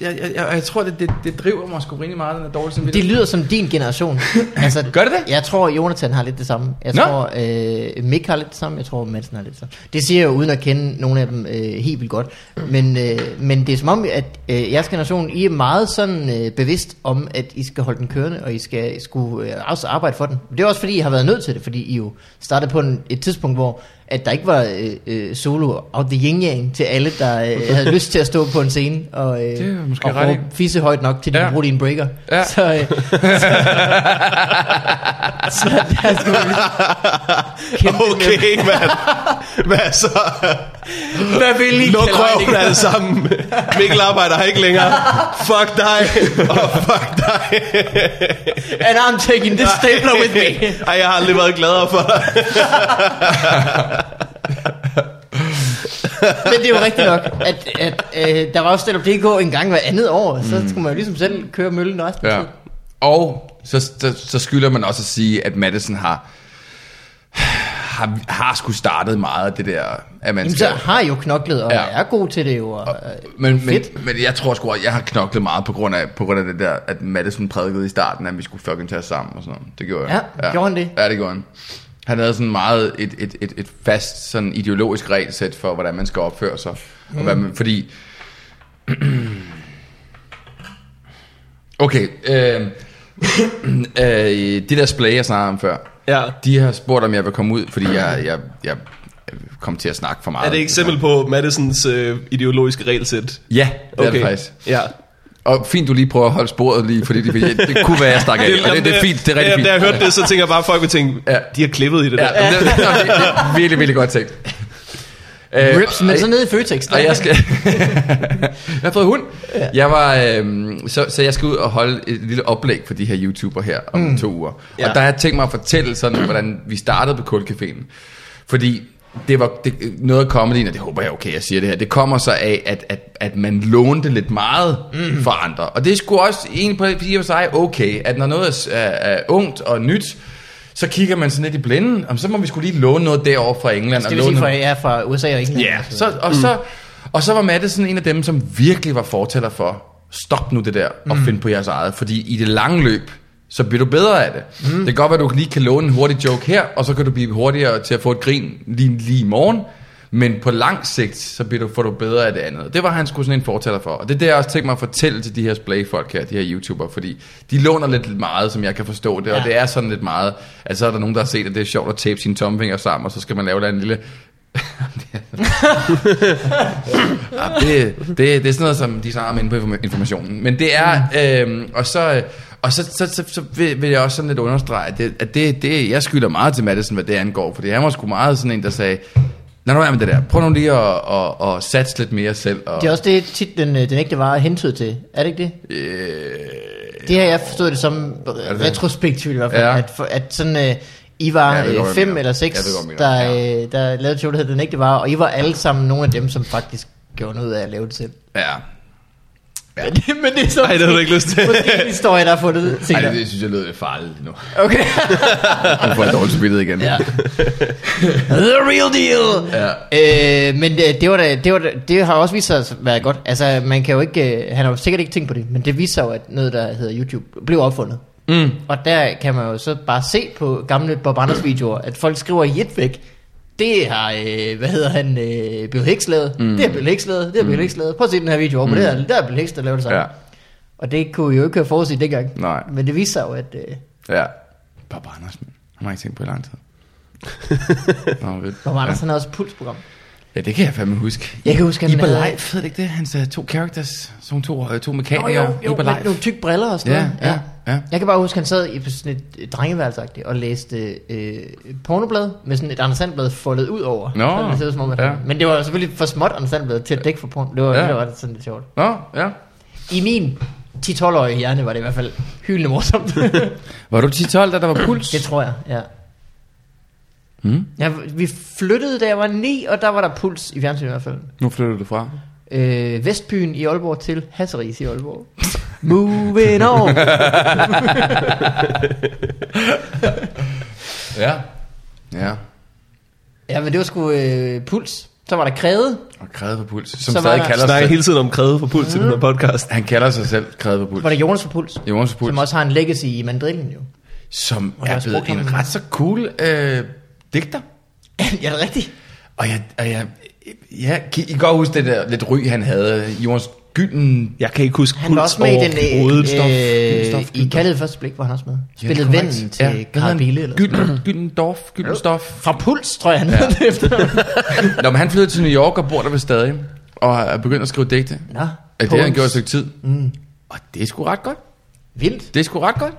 Jeg, jeg, jeg, jeg tror, det, det, det driver mig sgu rimelig meget, den er dårlig Det samvittighed. lyder som din generation. *laughs* altså, Gør det det? Jeg tror, Jonathan har lidt det samme. Jeg Nå. tror, øh, Mick har lidt det samme. Jeg tror, Madsen har lidt det samme. Det siger jeg jo uden at kende nogle af dem øh, helt vildt godt. Men, øh, men det er som om, at øh, jeres generation, I er meget sådan øh, bevidst om, at I skal holde den kørende, og I skal skulle øh, også arbejde for den. Det er også fordi, I har været nødt til det, fordi I jo startede på en, et tidspunkt, hvor at der ikke var øh, øh, solo out the yin yang til alle, der øh, *laughs* havde lyst til at stå på en scene og, øh, Det er måske og råbe fisse højt nok til, at de Ja. ja. bruge din breaker. Ja. *laughs* Så, øh, *laughs* Så der skulle vi kæmpe Okay, mand. Hvad så? Hvad vil I? Luk røven alle sammen. Mikkel arbejder her ikke længere. Fuck dig. Og fuck dig. And I'm taking this stapler with me. Ej, jeg har aldrig været gladere for dig. Men det er jo rigtigt nok, at, at øh, der var jo Stand Up DK en gang hver andet år, så skulle man jo ligesom selv køre møllen af Ja. Og så, så, så skylder man også at sige, at Madison har, har, har skulle startet meget af det der, at man Jamen, skal... så har jo knoklet, og Ja. ja. er god til det jo. Og, øh, Men, men, fedt. men jeg tror sgu, at jeg har knoklet meget på grund af, på grund af det der, at Madison prædikede i starten, at vi skulle fucking tage os sammen og sådan noget. Det gjorde jeg. Ja, gjorde han det? Ja, det gjorde han. Han havde sådan meget et, et, et, et fast sådan ideologisk regelsæt for, hvordan man skal opføre sig. Mm. Og hvad man, fordi... okay, *coughs* øh, øh, det der splay, jeg snakkede om før, Ja. de har spurgt, om jeg vil komme ud, fordi jeg, jeg, jeg kom til at snakke for meget. Er det et eksempel på Madisons øh, ideologiske regelsæt? Ja, det er det faktisk. Ja. Og fint, du lige prøver at holde sporet lige, fordi det, det, det kunne være, jeg stak af. Og det, det er fint, det er rigtig fint. Da jeg hørte det, så tænker jeg bare, at folk vil tænke, Ja. de har klippet i det Ja, der. det, det, det, det er virkelig, virkelig godt tænkt. *laughs* Øh, Rips, men så nede i Føtex. der- Og jeg skal... *laughs* jeg har fået hund. Jeg var, øhm, så, så jeg skal ud og holde et lille oplæg for de her YouTuber her om mm. to uger. Ja. Og der har jeg tænkt mig at fortælle sådan, hvordan vi startede på Kulcaféen. Fordi det var det, noget af comedyen, og det håber jeg okay, jeg siger det her, det kommer så af, at, at, at man lånte lidt meget mm. for andre. Og det sgu også egentlig på i og sig okay, at når noget er, er, er ungt og nyt, så kigger man sådan lidt i blinden, og så må vi skulle lige låne noget derovre fra England. Altså, det og vil sige, fra, er fra USA og England. Ja, så, og, så, og så var Matte sådan en af dem, som virkelig var fortæller for, stop nu det der, og Mm. find på jeres eget, fordi i det lange løb, så bliver du bedre af det. Mm. Det kan godt være, at du lige kan låne en hurtig joke her, og så kan du blive hurtigere til at få et grin lige, lige i morgen, men på lang sigt, så bliver du, får du bedre af det andet. Det var han sgu sådan en fortæller for. Og det er det, jeg også tænker mig at fortælle til de her splay-folk her, de her YouTuber, fordi de låner lidt meget, som jeg kan forstå det, ja. og det er sådan lidt meget, at så er der nogen, der har set, at det er sjovt at tape sine tommelfingre sammen, og så skal man lave der en lille *laughs* ja, det, det, det er sådan noget, som de snakker om inde på informa- informationen. Men det er, øhm, og så, og så, så, så, så vil, vil jeg også sådan lidt understrege, at, det, at det, det, jeg skylder meget til Madison, hvad det angår, fordi han var sgu meget sådan en, der sagde, lad nu være med det der, prøv nu lige at, at, at satse lidt mere selv. Og, Det er også det tit, den, øh, den ægte vare er hentydet til. Er det ikke det? øh, Det har jeg forstået det som det retrospektivt i hvert fald. Ja. Ja. At, for, at sådan, øh, I var Ja, jeg ved ja, fem eller seks, ved godt, hvad der, mener. øh, der lavede et show, der hed Den ægte vare, og I var alle sammen nogle af dem, som faktisk gjorde noget af at lave det selv. ja. Ja. Men, det, men det er så Ej, det havde du ikke lyst til. måske en historie, der har fundet Ej, senere. det, det synes jeg lød lidt farligt nu. Okay. *laughs* Nu får jeg dårligt spillet igen. ja. *laughs* The real deal. Ja. Øh, men det, det, var da, det, var da, det har også vist sig at være godt. Altså, man kan jo ikke, øh, han har jo sikkert ikke tænkt på det, men det viser jo, at noget, der hedder YouTube, blev opfundet. Mm. Og der kan man jo så bare se på gamle Bob Anders videoer, at folk skriver i et væk, det har, øh, hvad hedder han, øh, Bill Hicks lavet, mm. det har Bill Hicks lavet, det har Bill Hicks lavet. Prøv at se den her video over på det her, der er Bill Hicks, der laver det samme. Ja. Og det kunne jo ikke have forudset dengang. Nej. Men det viser sig jo, at øh, Ja. Bob Andersen. Han har ikke tænkt på i lang tid. *laughs* Nå, ved. Bob Anders, ja. har også pulsprogram. Ja, det kan jeg fandme huske. Jeg kan huske, han Iber havde- Life, ved det ikke det? Hans uh, to characters, sådan to, uh, to mekanikere. jo, jo, Iber med nogle tykke briller og sådan Ja, noget. ja, ja. Jeg kan bare huske, han sad i sådan et øh, drengeværelse og læste øh, pornoblad med sådan et Anders Sandblad foldet ud over. Nå, Så ser ud som om, at ja. men det var selvfølgelig for småt Anders Sandblad til at dække for porno. Det var, Ja. ja. det var sådan lidt sjovt. Nå, ja. I min 10-12-årige hjerne var det i hvert fald hyldende morsomt. *laughs* Var du 10-12, da der var puls? det tror jeg, ja. Hmm? ja. Vi flyttede, da jeg var 9, og der var der puls i fjernsynet i hvert fald. Nu flytter du fra. Øh, Vestbyen i Aalborg til Hasseris i Aalborg. Moving on. *laughs* Ja. Ja. ja, men det var sgu øh, puls. Så var der kræde. Og kræde på puls. Som Så stadig der- kalder sig er selv. hele tiden om kræde for puls i den her podcast. Han kalder sig selv kræde på Så puls. var der Jonas for puls. Jonas på puls. Som også har en legacy i mandrillen jo. Som er blevet en ret så cool øh, digter. ja, det er rigtigt. Og jeg, og jeg, ja, kan I godt huske det der lidt ry, han havde. Jonas Gylden. Jeg kan ikke huske Han var også med i den overhovedet. stof, øh, stof, i. Kaldet første blik, var han også med. Ja, Spillede korrekt. vennen til Ja, ja, Carl? Bille. Eller Gylden, Gyldendorf, Gyldenstof. Fra Puls, tror jeg, han Ja. ja. det efter. Nå, men han flyttede til New York og bor der ved stadig. Og er begyndt at skrive digte. Nå, Ja, det har han gjort et stykke tid. Mm. Og det er sgu ret godt. Vildt. Det er sgu ret godt.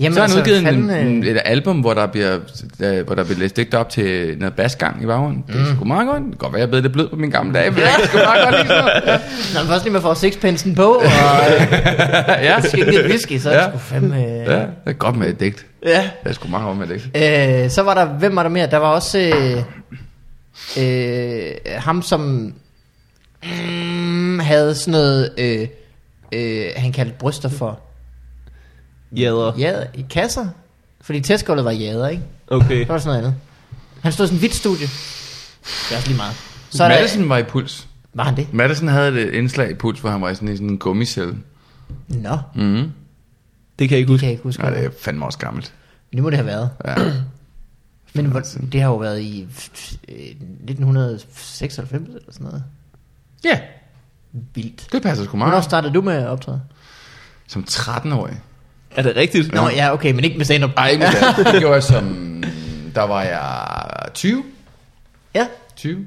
Jamen, så har han altså, udgivet fanden, en, øh, et album, hvor der bliver, øh, hvor der bliver læst digte op til noget basgang i baggrunden. Det er sgu meget godt. Det kan godt være, jeg er blevet lidt blød på min gamle dage, men jeg kan sgu meget godt sådan noget. *laughs* Ja. Man først lige med får sixpensen på, og øh, *laughs* ja. skænket et whisky, så er det Ja. sgu fandme... ja, det er godt med et digt. ja. Det er sgu meget godt med et digt. Øh, så var der, hvem var der mere? Der var også øh, øh, ham, som mm, havde sådan noget, øh, øh, han kaldte bryster for Jader. jader, i kasser. Fordi testgulvet var jader, ikke? Okay. Så var der sådan noget andet. Han stod i sådan et hvidt studie. Det er også lige meget. Så er der, Madison var i Puls. var han det? Madison havde et indslag i Puls, hvor han var i sådan, i sådan en gummicelle. Nå, Mm. Det kan jeg ikke det huske. kan jeg ikke huske. Nej, det er fandme også gammelt. Nu må det have været. Ja. *clears throat* Men hvor, det har jo været i øh, 1996 eller sådan noget. ja, Vildt. det passer sgu Hvornår meget. startede du med at optræde? Som 13-årig. Er det rigtigt? Nå ja, okay, men ikke med stand-up. Ej, ikke med det. *laughs* Det gjorde jeg som... Der var jeg 20. Ja. 20.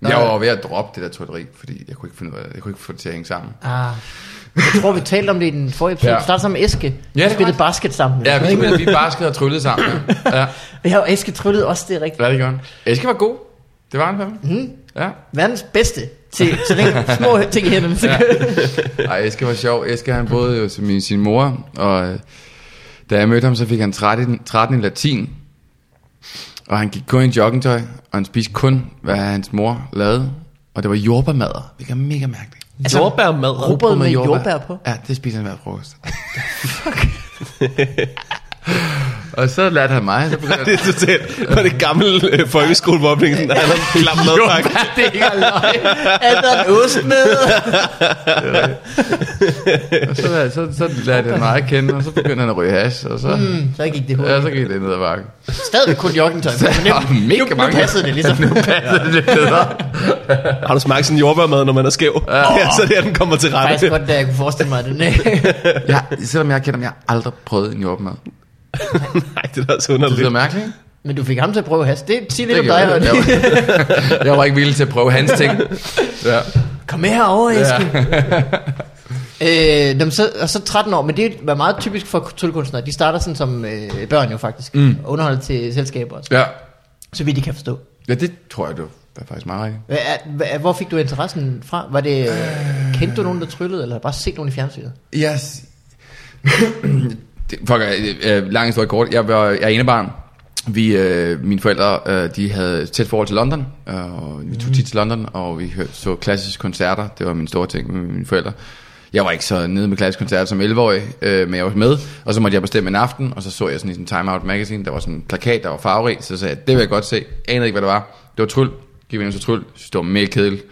Nå, Jeg ja. var ved at droppe det der trykkeri, fordi jeg kunne ikke finde ud af det. Jeg kunne ikke få det til at hænge sammen. Ah. Jeg tror, vi talte om det i den forrige episode. Ja. Ja. Startede sammen med Eske. Ja, vi det spillede basket sammen. Ja, vi, vi, vi baskede og tryllede sammen. Ja, ja. Jeg og Eske tryllede også, det er rigtigt. ja det gjorde han. Eske var god. Det var han fandme. Mm. Ja. Verdens bedste til så længe små ting i hænderne. Ja. *laughs* Ej, Eske var sjov. Eske han boede jo som min, sin mor, og øh, da jeg mødte ham, så fik han 13, 13 i latin. Og han gik kun i joggingtøj, og han spiste kun, hvad hans mor lavede. Og det var jordbærmadder, hvilket er mega mærkeligt. Altså, Jordbærmad. Rugbrød med jordbær på. Ja, det spiser han hver frokost. *laughs* og så lærte han mig, så begyndte *laughs* Det er totalt. Var det gammel øh, folkeskolemobbning, han har en klam madpakke. det er ikke løgn. Er der en ost med? Og så, så, så lærte han mig at kende, og så begyndte han at ryge hash, og så, mm. Så gik det ja, hurtigt. så gik det ned ad bakken. Stadigvæk kun joggingtøj. på, Men Og mega nu, nu mange. passede det ligesom. *laughs* nu passede det bedre. Har du smagt sådan en jordbærmad, når man er skæv? Ja, så er det, at den kommer til rette. Faktisk godt, da jeg kunne forestille mig det. *laughs* Ja, selvom jeg kender ham, jeg har aldrig prøvet en jordmad. *laughs* Nej, det er da også Det lyder underligt. mærkeligt? Men du fik ham til at prøve has. Det siger lidt Det om dig. jeg. Var, *laughs* jeg var ikke villig til at prøve hans ting. *laughs* Ja. Kom med herover, Eske. Ja. øh, dem så, og så 13 år, men det er meget typisk for tryllekunstnere. De starter sådan som øh, børn jo faktisk. Mm. Underholder til selskaber, ja. så vidt de kan forstå. Ja, det tror jeg, du er faktisk meget rigtigt. Er- Hvor fik du interessen fra? Var det, øh, kendte du nogen, der tryllede, eller bare set nogen i fjernsynet? Yes. *clears throat* det, fuck, øh, øh, lang historie kort. Jeg, var, jeg er enebarn. Vi, øh, mine forældre, øh, de havde tæt forhold til London, og vi tog tit til London, og vi hørte, så klassiske koncerter. Det var min store ting med mine forældre. Jeg var ikke så nede med klassiske koncerter som 11-årig, øh, men jeg var med, og så måtte jeg bestemme en aften, og så så jeg sådan i sådan Time Out Magazine, der var sådan en plakat, der var farverig, så sagde jeg, det vil jeg godt se. Anede ikke, hvad det var. Det var tryl. Gik vi ind til tryl, synes, det var mega kedeligt.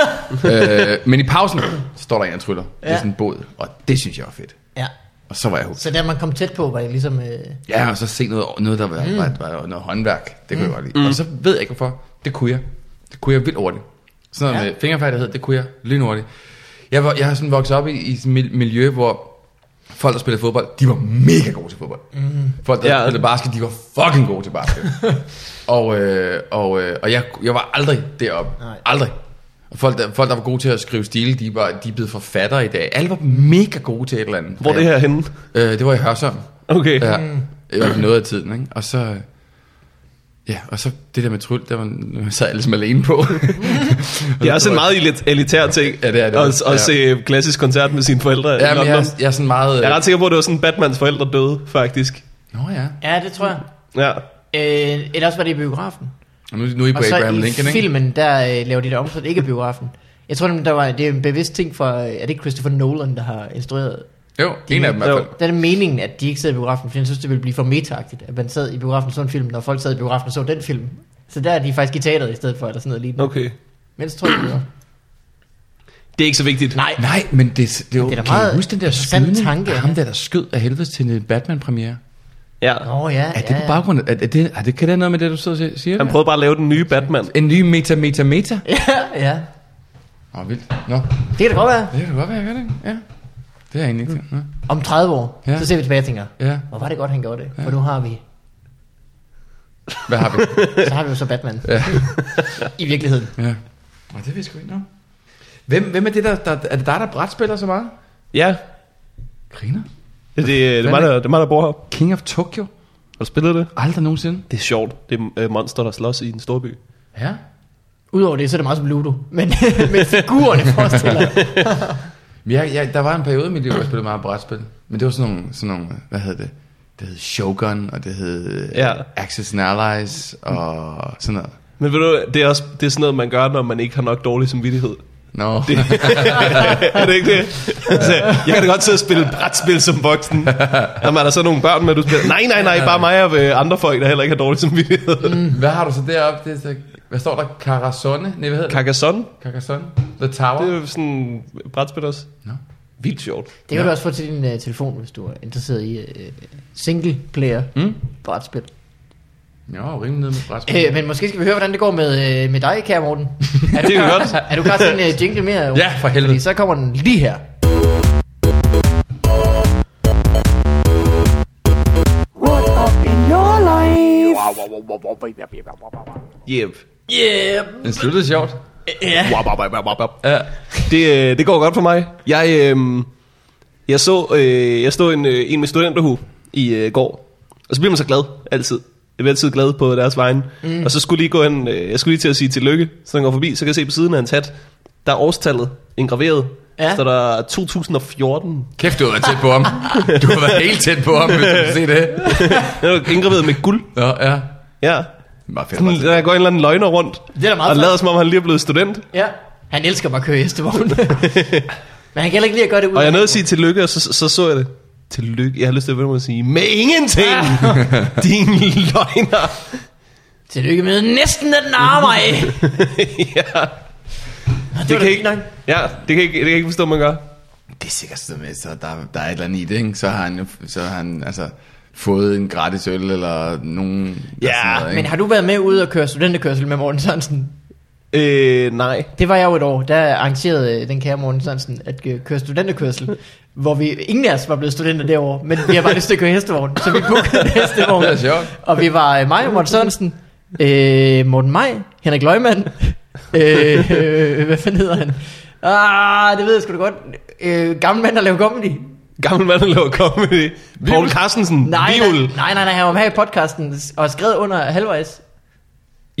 *laughs* øh, men i pausen, så står der en, der tryller. Ja. Det er sådan en båd, og det synes jeg var fedt. Ja. Og så var jeg hooked. Så da man kom tæt på, var det ligesom... Øh, Ja, og så se noget, noget der var, mm. var, var noget håndværk. Det kunne jeg godt lide. Mm. Og så ved jeg ikke hvorfor. Det kunne jeg. Det kunne jeg vildt hurtigt. Sådan noget Ja. med fingerfærdighed, det kunne jeg lynhurtigt. Jeg, var, jeg har sådan vokset op i, i et mil- miljø, hvor folk, der spillede fodbold, de var mega gode til fodbold. Mm. Folk, der ja. spillede basket, de var fucking gode til basket. *laughs* og øh, og, øh, og jeg, jeg var aldrig deroppe. Nej. Aldrig. Og folk der, folk, der var gode til at skrive stil, de, var, de er blevet forfattere i dag. Alle var mega gode til et eller andet. Hvor er det her henne? Øh, det var i Hørsholm. Okay. Ja, i hvert fald noget af tiden, ikke? Og så... øh, Ja, og så det der med tryl, der var, sad jeg ligesom alene på. *laughs* Det er også en meget elit- elitær ting. Ja, det er det. At, at Ja. se klassisk koncert med sine forældre i ja, men jeg, jeg er sådan meget... Jeg er ret sikker på, at det var sådan, Batmans forældre døde, faktisk. Nå ja, ja, det tror jeg. Ja. Øh, eller også var det i biografen. Og nu, nu er I på Og så Abraham i Lincoln, ikke? filmen, der øh, laver de det om, så det ikke er biografen. Jeg tror der var, det er en bevidst ting for, øh, er det ikke Christopher Nolan, der har instrueret? Jo, en af dem i Jo. hvert fald. Der er det meningen, at de ikke sidder i biografen, fordi jeg synes, det ville blive for metaagtigt, at man sad i biografen og så en film, når folk sad i biografen og så den film. Så der er de faktisk i teateret i stedet for, eller sådan noget lignende. Okay. Men så tror jeg, det. Det er ikke så vigtigt. Nej, Nej, men det, det, er jo, Det er kan I meget huske den der skydning tanke, af ham der, der skød af helvede til en Batman-premiere? Ja. Er Nå ja, ja, det på ja. baggrund af, er, er det, er det, kan det have noget med det, du så siger? siger Han prøvede bare at lave den nye Batman. En ny meta, meta, meta? *laughs* Ja, ja. Åh, oh, vildt. Nå, Det kan da godt være. det kan godt være, jeg gør det, ikke? Ja. Det er jeg egentlig ikke. Ja. Om 30 år, Ja. så ser vi tilbage og tænker, ja. hvor var det godt, han gjorde det. For nu har vi, Hvad har vi? *laughs* så har vi jo så Batman. Ja. *laughs* I virkeligheden. Ja. Og det vil jeg sgu ikke nå. Hvem, hvem er det der, der, er det dig, der brætspiller så meget? Ja. Griner. Det, det, det, er mig, der, det er mig, der bor her. King of Tokyo? Har du spillet det? Aldrig nogensinde. Det er sjovt. Det er øh, monster, der slås i en storby. Ja. Udover det, så er det meget som Ludo. *laughs* Men, men figurerne forestiller jeg. *laughs* Jeg, der var en periode i mit liv, hvor jeg spillede meget brætspil. Men det var sådan nogle, sådan nogle hvad hed det? Det hed Shogun, og det hed Ja. ja. Access and Allies, og sådan noget. Men ved du, det er, også, det er sådan noget, man gør, når man ikke har nok dårlig samvittighed. Nå, *laughs* Det, er det ikke det? Altså, jeg kan da godt sidde og spille brætspil som voksen. Man er så nogle børn med, du spiller. Nej, nej, nej, bare mig og øh, andre folk, der heller ikke har dårlig samvittighed. hvad har du så deroppe? Det er så, hvad står der? Carcassonne? Nej, hvad hedder det? Carcassonne, Carcassonne? The Tower? det er jo sådan brætspil også. Nå. Vildt sjovt. Det kan du også få til din uh, telefon, hvis du er interesseret i uh, single player Mm? brætspil. Jo, rimelig nede med brætspil. Øh, men måske skal vi høre, hvordan det går med, uh, med dig, kære Morten. Er Det er godt. Er du klar til en uh, jingle mere? Ja, for helvede. Fordi så kommer den lige her. What up in your life? Yep. Yeah. Den sluttede sjovt. Ja. Ja. Det, øh, det går godt for mig. Jeg, øh, jeg så øh, jeg stod en, øh, en med studenterhue i øh, går, og så bliver man så glad altid. Jeg bliver altid glad på deres vegne. Mm. Og så skulle lige gå hen, øh, jeg skulle lige til at sige tillykke, så han går forbi, så kan jeg se på siden af hans hat, der er årstallet indgraveret. Ja. Ja. Så der er 2014. Kæft, du har været tæt på ham. Du har været helt tæt på ham, hvis du kan se det. *laughs* Den er indgraveret med guld. Nå, ja. Ja. Bare fedt. Sådan, der går en eller anden løgner rundt. Det er da meget Og flot. lader som om han lige er blevet student. Ja. Han elsker bare at køre hestevogn. *laughs* Men han kan heller ikke lide at gøre det ud. Og jeg nåede at sige tillykke, og så, så så jeg det. Tillykke. Jeg har lyst til at sige, med ingenting, *laughs* din løgner. Tillykke med næsten at narre mig. ja. det Det kan, ikke, nok. ja, det kan ikke, det kan ikke forstå, man gør. Det er sikkert sådan med, så der, der er et eller andet i det, ikke? Så har han, jo, så har han altså, fået en gratis øl, eller nogen... Ja, sådan noget, Men har du været med ude og køre studenterkørsel med Morten Sørensen? Øh, nej. Det var jeg jo et år. Der arrangerede øh, den kære Morten Sørensen at øh, køre studenterkørsel. *laughs* hvor vi, ingen af os var blevet studenter derovre, men vi har bare lyst til at køre hestevogn. Så vi bookede hestevogn. *laughs* Det er sjovt. Og vi var øh, mig og Morten Sørensen, øh, Morten Maj, Henrik Løgman, øh, *laughs* øh, hvad fanden hedder han? Ah, det ved jeg sgu da godt. Øh, gammel mand, der laver comedy. Gammel mand, der laver comedy. Paul Carstensen. Nej, nej, nej, nej, han var med i podcasten og skrevet under halvvejs.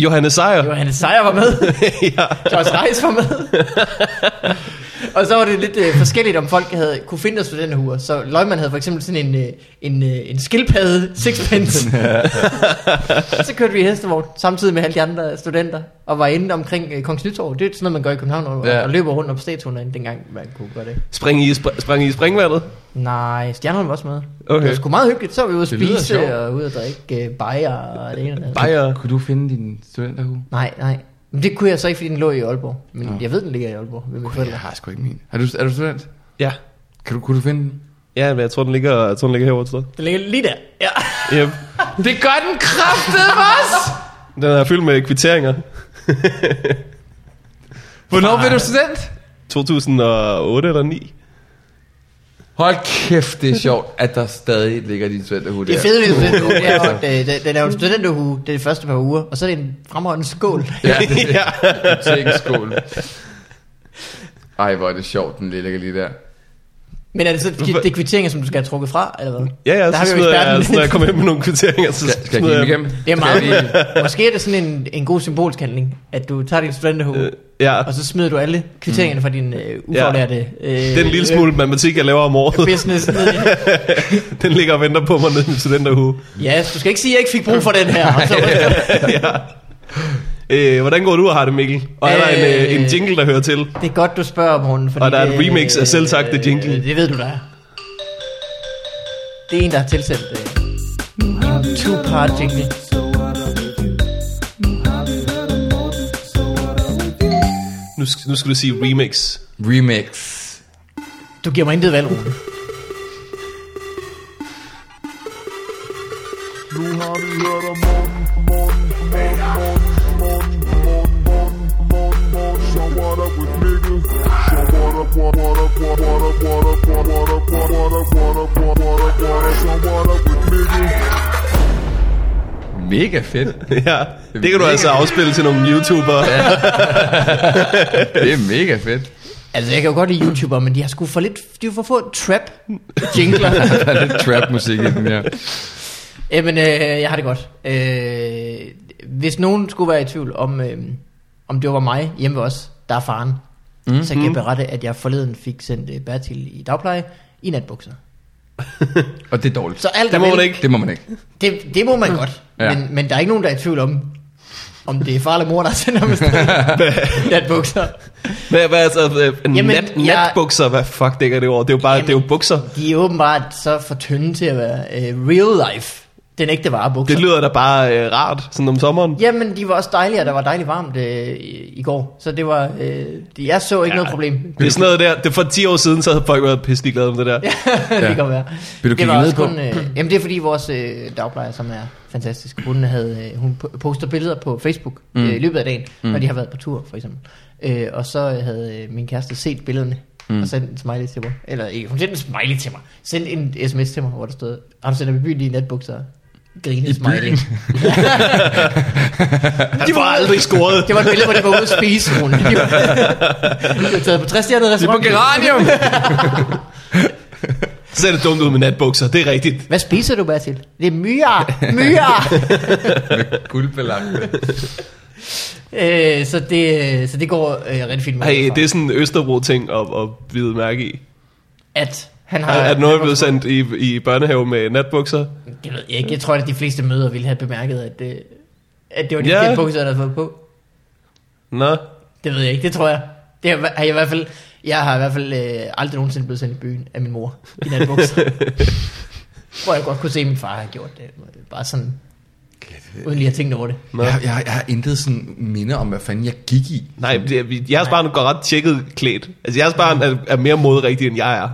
Johannes Sejer. Johannes Sejer var med. *laughs* ja. Joyce Reis var med. *laughs* og så var det lidt øh, forskelligt, om folk havde kunne finde deres studenterhuer. Så Løgman havde for eksempel sådan en, øh, en, øh, en skildpadde sixpence. *laughs* *laughs* så kørte vi i hestevogn, samtidig med alle de andre studenter, og var inde omkring øh, Kongens Nytorv. Det er sådan noget, man gør i København, og, Ja. og løber rundt om statuen derinde, dengang man kunne gøre det. Spring i, spr- sprang i springvandet. Nej, stjernerne var også med. Okay. Det var sgu meget hyggeligt. Så var vi ude at spise og ude at drikke øh, bajer og det ene og det andet. Bajer. Kunne du finde din studenterhue? Nej, nej. Det kunne jeg så ikke, fordi den lå i Aalborg. Men Nå. jeg ved, den ligger i Aalborg ved mine Jeg har sgu ikke min. Er du, er du student? Ja. Kan du, kunne du finde den? Ja, men jeg tror, den ligger, jeg tror, den ligger herovre et sted. Den ligger lige der. Ja. Yep. *laughs* Det gør den kraftede også! Den er fyldt med kvitteringer. Hvornår blev du *laughs* student? 2008 eller 9. Hold kæft, det er sjovt, at der stadig ligger din studenterhue der. Det fede ved studenterhue, det er *laughs* jo, at øh, den- er jo en studenterhue, det er de første par uger, og så er det en fremragende skål. Ja, det *laughs* ja. er en skål. Ej, hvor er det sjovt, den ligger lige der. Men er det så det er kvitteringer, som du skal have trukket fra, eller hvad? Ja, ja, Der har så vi jo smider jeg, når jeg kommer hjem med nogle kvitteringer, så Skal, skal jeg smider give dem igennem? Det er jeg meget, lige- måske er det sådan en, en god symbolsk handling, at du tager din studenterhue, Øh, ja, og så smider du alle kvitteringerne fra din øh, ufaglærte øh, den lille smule matematik, jeg laver om året, business *laughs* den ligger og venter på mig nede i min studenterhue. Ja, du skal ikke sige, at jeg ikke fik brug for den her. Og *laughs* så, ja. Øh, hvordan går du og har det, Mikkel? Og er der en, øh, en jingle, der hører til? det er godt, du spørger, Morten. Fordi Og der er et remix af selvsagte jingle. Øh, det ved du, der er. Det er en, der har tilsendt øh, en two-part jingle. Nu, nu skal du sige remix. Remix. Du giver mig intet valg, Rune. Nu har vi hørt om up Mikkel? So what up, what, what up, what, what up, what up, what, what up, what, what up, what up, what, what up, what up, so what up with Mikkel? Mega fedt. *laughs* ja, det kan du altså afspille til nogle YouTubere. *laughs* Det er mega fedt. Altså, jeg kan jo godt lide YouTuber, men de har sgu for lidt, de har for få trap jingler. *laughs* Der er lidt trap musik i den, ja. Jamen, øh, jeg har det godt. Øh, hvis nogen skulle være i tvivl om, øh, om det var mig hjemme ved os, der er faren, mm, så kan jeg berette, at jeg forleden fik sendt øh, Bertil i dagpleje i natbukser. *laughs* Og det er dårligt. Så alt Det må vel- man ikke. Det må man ikke. Det, det må man godt, Ja. men, men der er ikke nogen, der er i tvivl om, om det er far eller mor, der sender ham afsted *laughs* natbukser. Hvad, hvad altså, øh, Jamen, Jamen, nat, jeg- natbukser, hvad fuck dækker det over? Det er jo bare, Jamen, det er jo bukser. De er åbenbart så for tynde til at være øh, real life. Den ægte vare bukser. Det lyder da bare øh, rart, sådan om sommeren. Jamen, de var også dejlige, og der var dejligt varmt øh, i, går. Så det var, øh, det, jeg så ikke ja. noget problem. Det er sådan noget der, det for 10 år siden, så havde folk været pisselig glade med det der. *laughs* Ja, det kan være. Vil du det kigge var også på? kun, øh, jamen det er fordi vores øh, dagplejer, som er fantastisk, hun, havde, øh, hun po- poster billeder på Facebook mm. øh, i løbet af dagen, mm. når de har været på tur for eksempel. Øh, og så øh, havde øh, min kæreste set billederne mm. og sendt en smiley til mig. Eller ikke, hun sendte en smiley til mig. Sendte en sms til mig, hvor der stod, har du sendt i byen i natbukser? Grine smiley. *laughs* De var aldrig scoret. Det var et billede, hvor de var ude at spise, hun. De var, taget på 60 stjernet Det er på restaurant. geranium! Så ser det dumt ud med natbukser, det er rigtigt. Hvad spiser du, Bertil? Det er myre. Myre. Guldbelagt. Øh, så, det, så det går øh, rigtig fint med Hey, det er sådan en Østerbro-ting at, at vide mærke i. at han har... Er, er noget blevet sendt i, i børnehave med natbukser? Det ved jeg ikke. Jeg tror, at de fleste møder ville have bemærket, at det, at det var de Ja. yeah. bukser, der havde fået på. Nå, Det ved jeg ikke. Det tror jeg. Det har, har jeg i hvert fald... Jeg har i hvert fald øh, aldrig nogensinde blevet sendt i byen af min mor i natbukser. *laughs* Hvor jeg godt kunne se, at min far har gjort det. Bare sådan, uden lige at tænke over det. Nå. Jeg, jeg, jeg har intet sådan minde om, hvad fanden jeg gik i. Nej, jeres barn går ret tjekket klædt. Altså, jeres barn er, er mere modrigtig, end jeg er.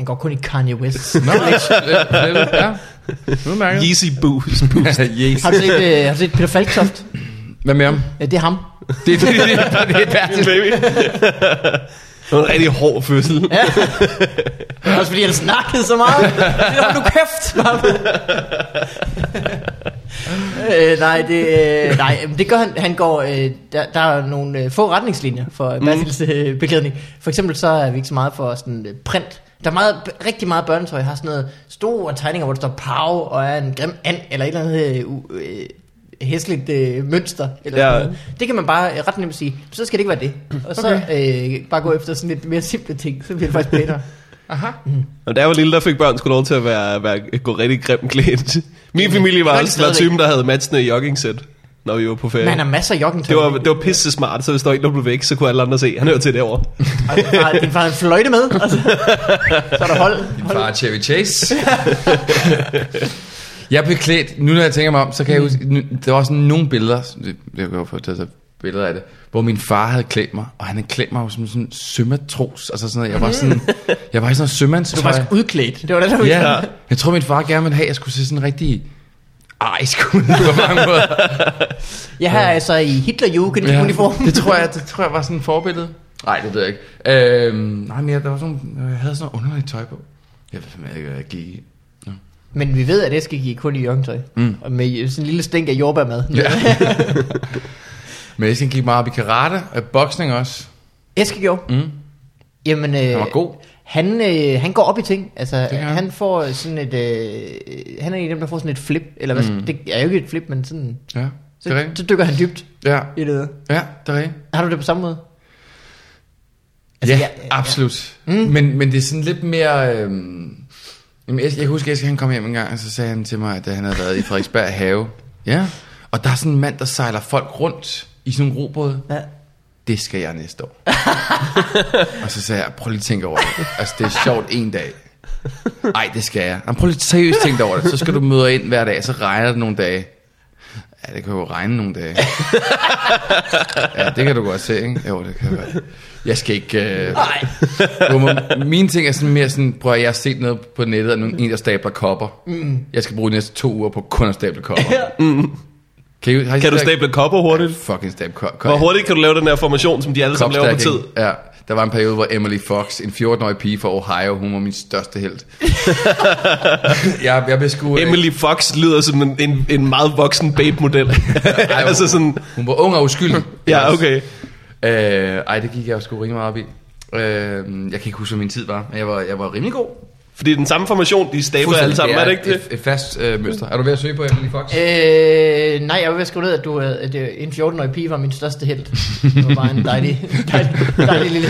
Han går kun i Kanye West. Nå, ja. Udmærket. Yeezy boost. *laughs* yes. har, du set, øh, har du set Peter Falktoft? Hvad med ham? Ja, det er ham. Det, det, det, det, det er Bertil. Baby. Det var en rigtig hård fødsel. Ja. Det er også fordi, han snakkede så meget. Det er nu kæft. øh, nej, det, øh, nej, men det gør han. Han går, øh, der, der er nogle øh, få retningslinjer for Bertils øh, beklædning. For eksempel så er vi ikke så meget for sådan øh, print. Der er meget, rigtig meget børnetøj, har sådan noget store tegninger, hvor der står Pau og er en grim and, eller et eller andet øh, øh, hæsligt øh, mønster. Eller Ja. sådan noget. Det kan man bare øh, ret nemt sige. Så skal det ikke være det. Og så øh, bare gå efter sådan lidt mere simple ting, så bliver det faktisk pænere. *laughs* Aha. Og da jeg var lille, der fik børn sgu lov til at være, være, gå rigtig grimt klædt. Min familie var var stadigvæk. typen, der havde matchende joggingsæt, når vi var på ferie. Men han har masser af joggingtøj. Det var, det var pisse smart, så hvis der ikke blev væk, så kunne alle andre se. Han hører til derovre. Og din far, din en fløjte med. Altså. Så er der hold. Din hold. far Chevy Chase. jeg blev klædt, nu når jeg tænker mig om, så kan jeg huske, nu, der var sådan nogle billeder, det, jeg jo få taget sig billeder af det, hvor min far havde klædt mig, og han havde klædt mig som sådan en sømatros, altså sådan noget, jeg var sådan, jeg var sådan noget Du sømandstøj. var faktisk udklædt. Det var det, der var Ja, jeg tror min far gerne ville have, at jeg skulle se sådan rigtig arisk ud på mange måder. *laughs* Jeg har altså i Hitlerjugend-uniform. det tror jeg, det tror jeg var sådan en forbillede. Nej, det ved jeg ikke. Øhm, nej, men jeg, der var sådan, jeg havde sådan noget underligt tøj på. Jeg ved simpelthen ikke, hvad jeg gik i. Men vi ved, at Eske gik kun i joggingtøj. Mm. Og med sådan en lille stænk af jordbærmad. Ja. *laughs* Men jeg gik meget op i karate og boksning også. Eske gjorde. Mm. Jamen, øh, Han var god. Han, øh, han går op i ting. Altså, gør han. han får sådan et... Øh, han er en af dem, der får sådan et flip. Eller hvad, mm. det er jo ikke et flip, men sådan... Ja, det Så, så dykker han dybt Ja, i det. ja, det er rigtigt. Har du det på samme måde? Altså, ja, ja, ja. absolut. Mm. Men, men det er sådan lidt mere... Øhm, jamen, jeg, jeg husker, at han kom hjem en gang, og så sagde han til mig, at han havde været i Frederiksberg have. Ja. Og der er sådan en mand, der sejler folk rundt i sådan en robåd. Ja. Det skal jeg næste år. *laughs* og så sagde jeg, prøv lige at tænke over det. Altså, det er sjovt en dag. Ej, det skal jeg. Jamen, prøv lige at seriøst tænke over det. Så skal du møde ind hver dag, så regner det nogle dage. Ja, det kan jo regne nogle dage. ja, det kan du godt se, ikke? Jo, det kan være. Jeg skal ikke... Øh... Nej. Jo, men mine ting er sådan mere sådan, prøv at jeg har set noget på nettet, af nogen- en der stabler kopper. Mm. Jeg skal bruge de næste to uger på kun at stable kopper. mm. Kan, I, I Kan du stable kopper hurtigt? Fucking stable kopper. Hvor hurtigt kan du lave den her formation, som de alle sammen laver på tid? Ja, der var en periode, hvor Emily Fox, en 14-årig pige fra Ohio, hun var min største held. *laughs* jeg, jeg blev sgu... Emily Fox lyder som en, en, en meget voksen babe-model. *laughs* *laughs* altså sådan, Hun var ung og uskyldig. ja, okay. Øh, ej, det gik jeg jo sgu rigtig meget op i. Øh, jeg kan ikke huske, hvad min tid var, men jeg var, jeg var rimelig god. Fordi det er den samme formation, de stabler alle sammen, er det ikke det? Et, et fast øh, mønster. Er du ved at søge på Emily Fox? Øh, nej, jeg var ved at skrive ned, at, du, øh, at øh, en 14-årig pige var min største held. Det var bare en dejlig, *laughs* dejlig, dejlig lille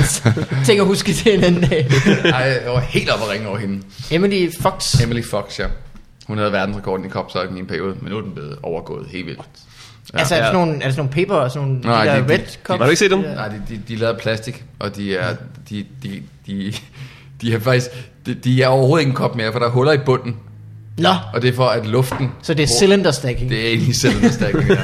ting at huske til en anden dag. Ej, jeg var helt oppe at ringe over hende. Emily Fox. Emily Fox, ja. Hun havde verdensrekorden i kopsøjken i en periode, men nu er den blevet overgået helt vildt. Ja. Altså, er det, sådan nogle, er det sådan nogle paper og sådan nogle Nej, de der de- red cups? Har du ikke set dem? Nej, de, de, de er lavet af plastik, og de er, de, de, de, de er faktisk, de, de er overhovedet ikke en kop mere, for der er huller i bunden, Nå, og det er for at luften, så det er cylinder stacking. det er egentlig cylinderstacking, ja.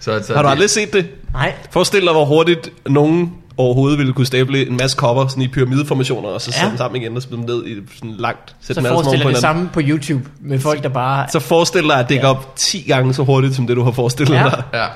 Så, så Har du det, aldrig set det? Nej, Forestil dig, hvor hurtigt nogen overhovedet ville kunne stable en masse kopper sådan i pyramideformationer, og så sætte Ja. dem sammen igen og smide dem ned i sådan langt. Sætte så forestiller på det samme på YouTube med folk, der bare... Så forestil dig, at det går op 10 gange så hurtigt, som det du har forestillet Ja. dig. Ja.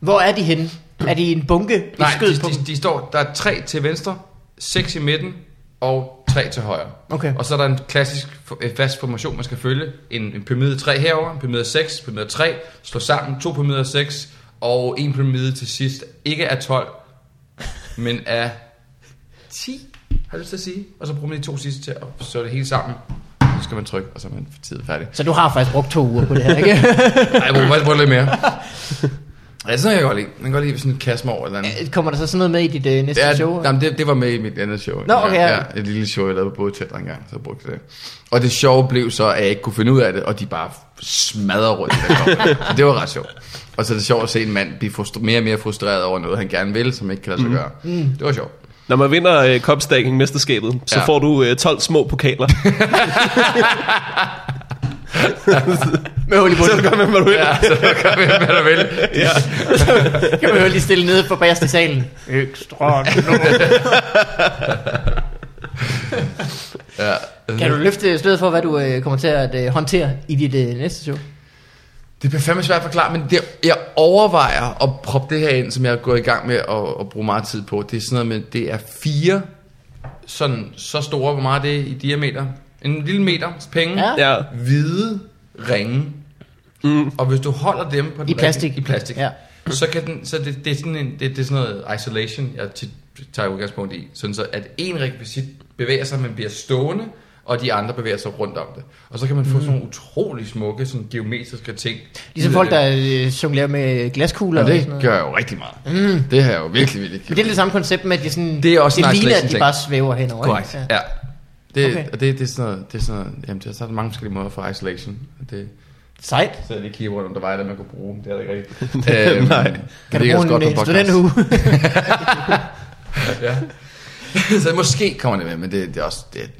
Hvor er de henne? Er de i en bunke? I Nej, skød de, de, de, står, der er tre til venstre, seks i midten, og tre til højre. Okay. Og så er der en klassisk fast formation, man skal følge. En, en pyramide 3 herover, en pyramide 6, pyramide 3, slå sammen, to pyramider 6, og en pyramide til sidst. Ikke af 12, men af 10, har jeg lyst til at sige. Og så bruger man de to sidste til at slå det hele sammen. Så skal man trykke, og så er man for tid færdig. Så du har faktisk brugt to uger på det her, ikke? *laughs* Ej, jeg bruger faktisk lidt mere. *laughs* Ja, sådan jeg godt lide. Man kan godt lide sådan en kasse over eller andet. Kommer der så sådan noget med i dit øh, næste Ja, show? jamen, det, det var med i mit andet show. Nå, okay, ja. ja. Et lille show, jeg lavede på Bådtætter engang, så brugte jeg det. Og det sjove blev så, at jeg ikke kunne finde ud af det, og de bare smadrede rundt. Så *laughs* det var ret sjovt. Og så er det sjovt at se en mand blive frustre- mere og mere frustreret over noget, han gerne vil, som ikke kan lade sig gøre. Mm. Det var sjovt. Når man vinder øh, Copstacking mesterskabet, så Ja. får du øh, 12 små pokaler. *laughs* Med hul i så bunden. gør man, hvad du vil. Ja, så gør vi, hvad der vil. Ja. *laughs* kan man jo lige stille nede på bagerst i salen. Ekstra. Ja. Kan du løfte sløret for, hvad du øh, kommer til at øh, håndtere i dit øh, næste show? Det bliver fandme svært at forklare, men det, jeg overvejer at proppe det her ind, som jeg er gået i gang med at, at bruge meget tid på. Det er sådan noget med, det er fire sådan så store, hvor meget det er i diameter. En lille meter penge. Ja. Ja. Hvide ringe. Mm. Og hvis du holder dem på den I plastik. rigtige- i plastik, Ja. så kan den, så det, det er sådan en, det, det er sådan noget isolation, jeg tit tager udgangspunkt i, sådan så at en rekvisit bevæger sig, men bliver stående, og de andre bevæger sig rundt om det. Og så kan man få sådan nogle utrolig smukke, sådan geometriske ting. Ligesom folk, det. der øh, jonglerer med glaskugler Og og det sådan noget. gør jeg jo rigtig meget. Mm. Det har jeg jo virkelig, virkelig Men det er det samme koncept med, at de sådan, Det er også det en ligner, at de isolation-ting. bare svæver henover. ikke? Korrekt, ja. Ja. Det, Okay. Og det, det, er sådan noget, det er sådan noget, jamen, der, så er der mange forskellige måder for isolation. Det, Sejt. så jeg lige kigger rundt, om der var et, man kunne bruge. Det er der ikke rigtigt. *laughs* øhm, Nej. det Kan du ligger også bruge en, godt på en podcast. studenterhue? *laughs* ja. så måske kommer det med, men det, det er også... Det,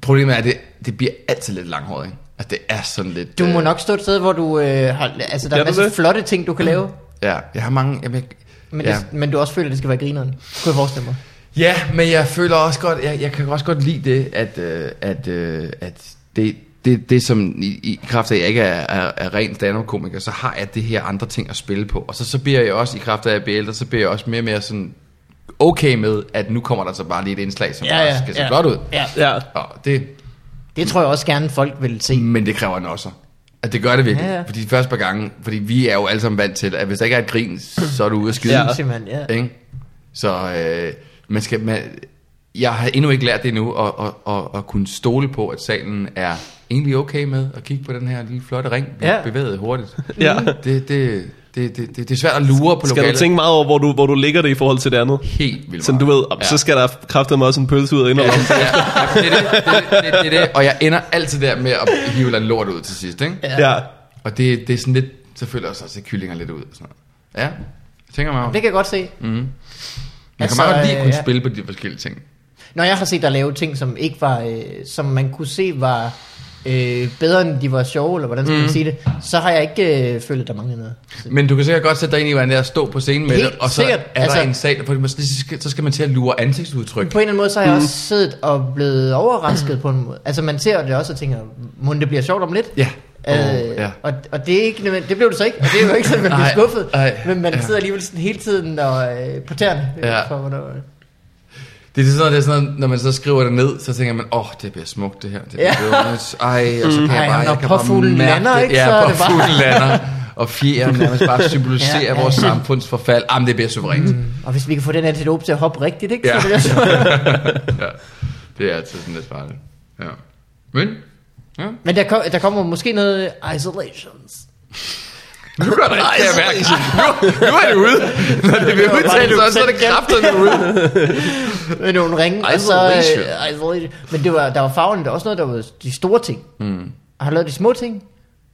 problemet er, at det, det bliver altid lidt langhåret, ikke? Altså, det er sådan lidt... Du må øh, nok stå et sted, hvor du øh, har... Altså, der er Gør en du masse det? flotte ting, du kan lave. Ja, jeg har mange... Jamen, jeg, Men, ja. det, men du også føler, at det skal være grineren. Kunne jeg forestille mig. Ja, men jeg føler også godt, jeg, jeg kan også godt lide det, at, øh, at, øh, at det, det, det som i, i kraft af, at jeg ikke er, er, er ren stand-up-komiker, så har jeg det her andre ting at spille på. Og så, så bliver jeg også, i kraft af at jeg bliver ældre, så bliver jeg også mere og mere sådan okay med, at nu kommer der så bare lige et indslag, som Ja, ja, skal se ja. godt ud. Ja. Ja. Og det, Det tror jeg også gerne, folk vil se. men det kræver en også. At det gør det virkelig. Ja, Ja, ja. ja. Fordi de første par gange, fordi vi er jo alle sammen vant til, at hvis der ikke er et grin, så er du ude at skide. Ja. Simpelthen, ja. Ikke? Så øh, man skal, man, jeg har endnu ikke lært det endnu, at, at, at, at kunne stole på, at salen er egentlig okay med at kigge på den her lille flotte ring, vi Ja. bevæget hurtigt. Ja. Det, det, det, det, det, det er svært at lure på Skal lokalet. du tænke meget over, hvor du, hvor du ligger det i forhold til det andet? Helt vildt Sådan du ved, ja. så skal der kraftedeme også en pølse ud og ind og Ja, ja. ja, det, er det, det, det, det det, og jeg ender altid der med at hive en lort ud til sidst, ikke? ja. Og det, det er sådan lidt, så føler jeg også, at se kyllinger lidt ud og sådan noget. Ja, jeg tænker mig om. Det kan jeg godt se. Mm. Man Altså, kan meget godt lide at kunne ja. spille på de forskellige ting. Når jeg har set dig lave ting, som ikke var, øh, som man kunne se var øh, bedre end de var sjove, eller hvordan skal Mm. man sige det, så har jeg ikke øh, følt, at der manglede noget. Men du kan sikkert godt sætte dig ind i, hvordan det er at stå på scenen med Helt det, og så sikkert. er Altså- der en sal, man- så skal, så skal man til at lure ansigtsudtryk. På en eller anden måde, så har jeg også siddet og blevet overrasket på en måde. Altså man ser det også og tænker, må det bliver sjovt om lidt? Ja. Øh, Oh, ja. og, og det, er ikke, det blev det så ikke, og det er jo ikke sådan, man bliver skuffet. nej, men man ja. sidder alligevel sådan hele tiden og, øh, på tæerne. øh, Ja. For, hvornår, Det er sådan det er sådan når man så skriver det ned, så tænker man, åh, oh, det bliver smukt det her. Det Ja. ja. Ej, og så kan Ej, jeg bare, når jeg kan bare påfuglen lander, det. ikke, Ja, så er det bare- lander. og fjer nærmest bare *laughs* symboliserer Ja, ja, vores samfunds forfald. Jamen, det bliver suverænt. Mm. Og hvis vi kan få den antilope til at hoppe rigtigt, ikke? Ja. Så jeg så... ja. Det er altid sådan lidt farligt. Ja. Men, ja. Men der, kom, der kommer måske noget isolations. Nu gør der ikke til at. Nu, nu er det ude. Når det bliver Det var bare udtalt, så, så er det kraftigt ude. *laughs* Med nogle ringe. Og så, Isolation. øh. Men det var, der var farven, der var også noget, der var de store ting. Mm. Har du lavet de små ting?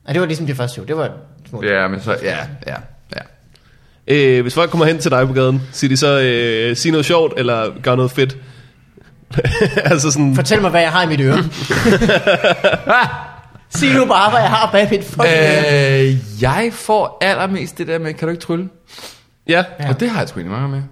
Ja, det var ligesom det første show. Det var små ting. Ja, men så, ja, ja, ja. Øh, hvis folk kommer hen til dig på gaden, siger de så, øh, sig noget sjovt, eller gør noget fedt. *laughs* altså sådan, Fortæl mig, hvad jeg har i mit øre. *laughs* Sig nu bare, hvad jeg har bag mit fucking øre. Øh, jeg får allermest det der med, kan du ikke trylle? ja, Ja. Og det har jeg sgu egentlig mange med.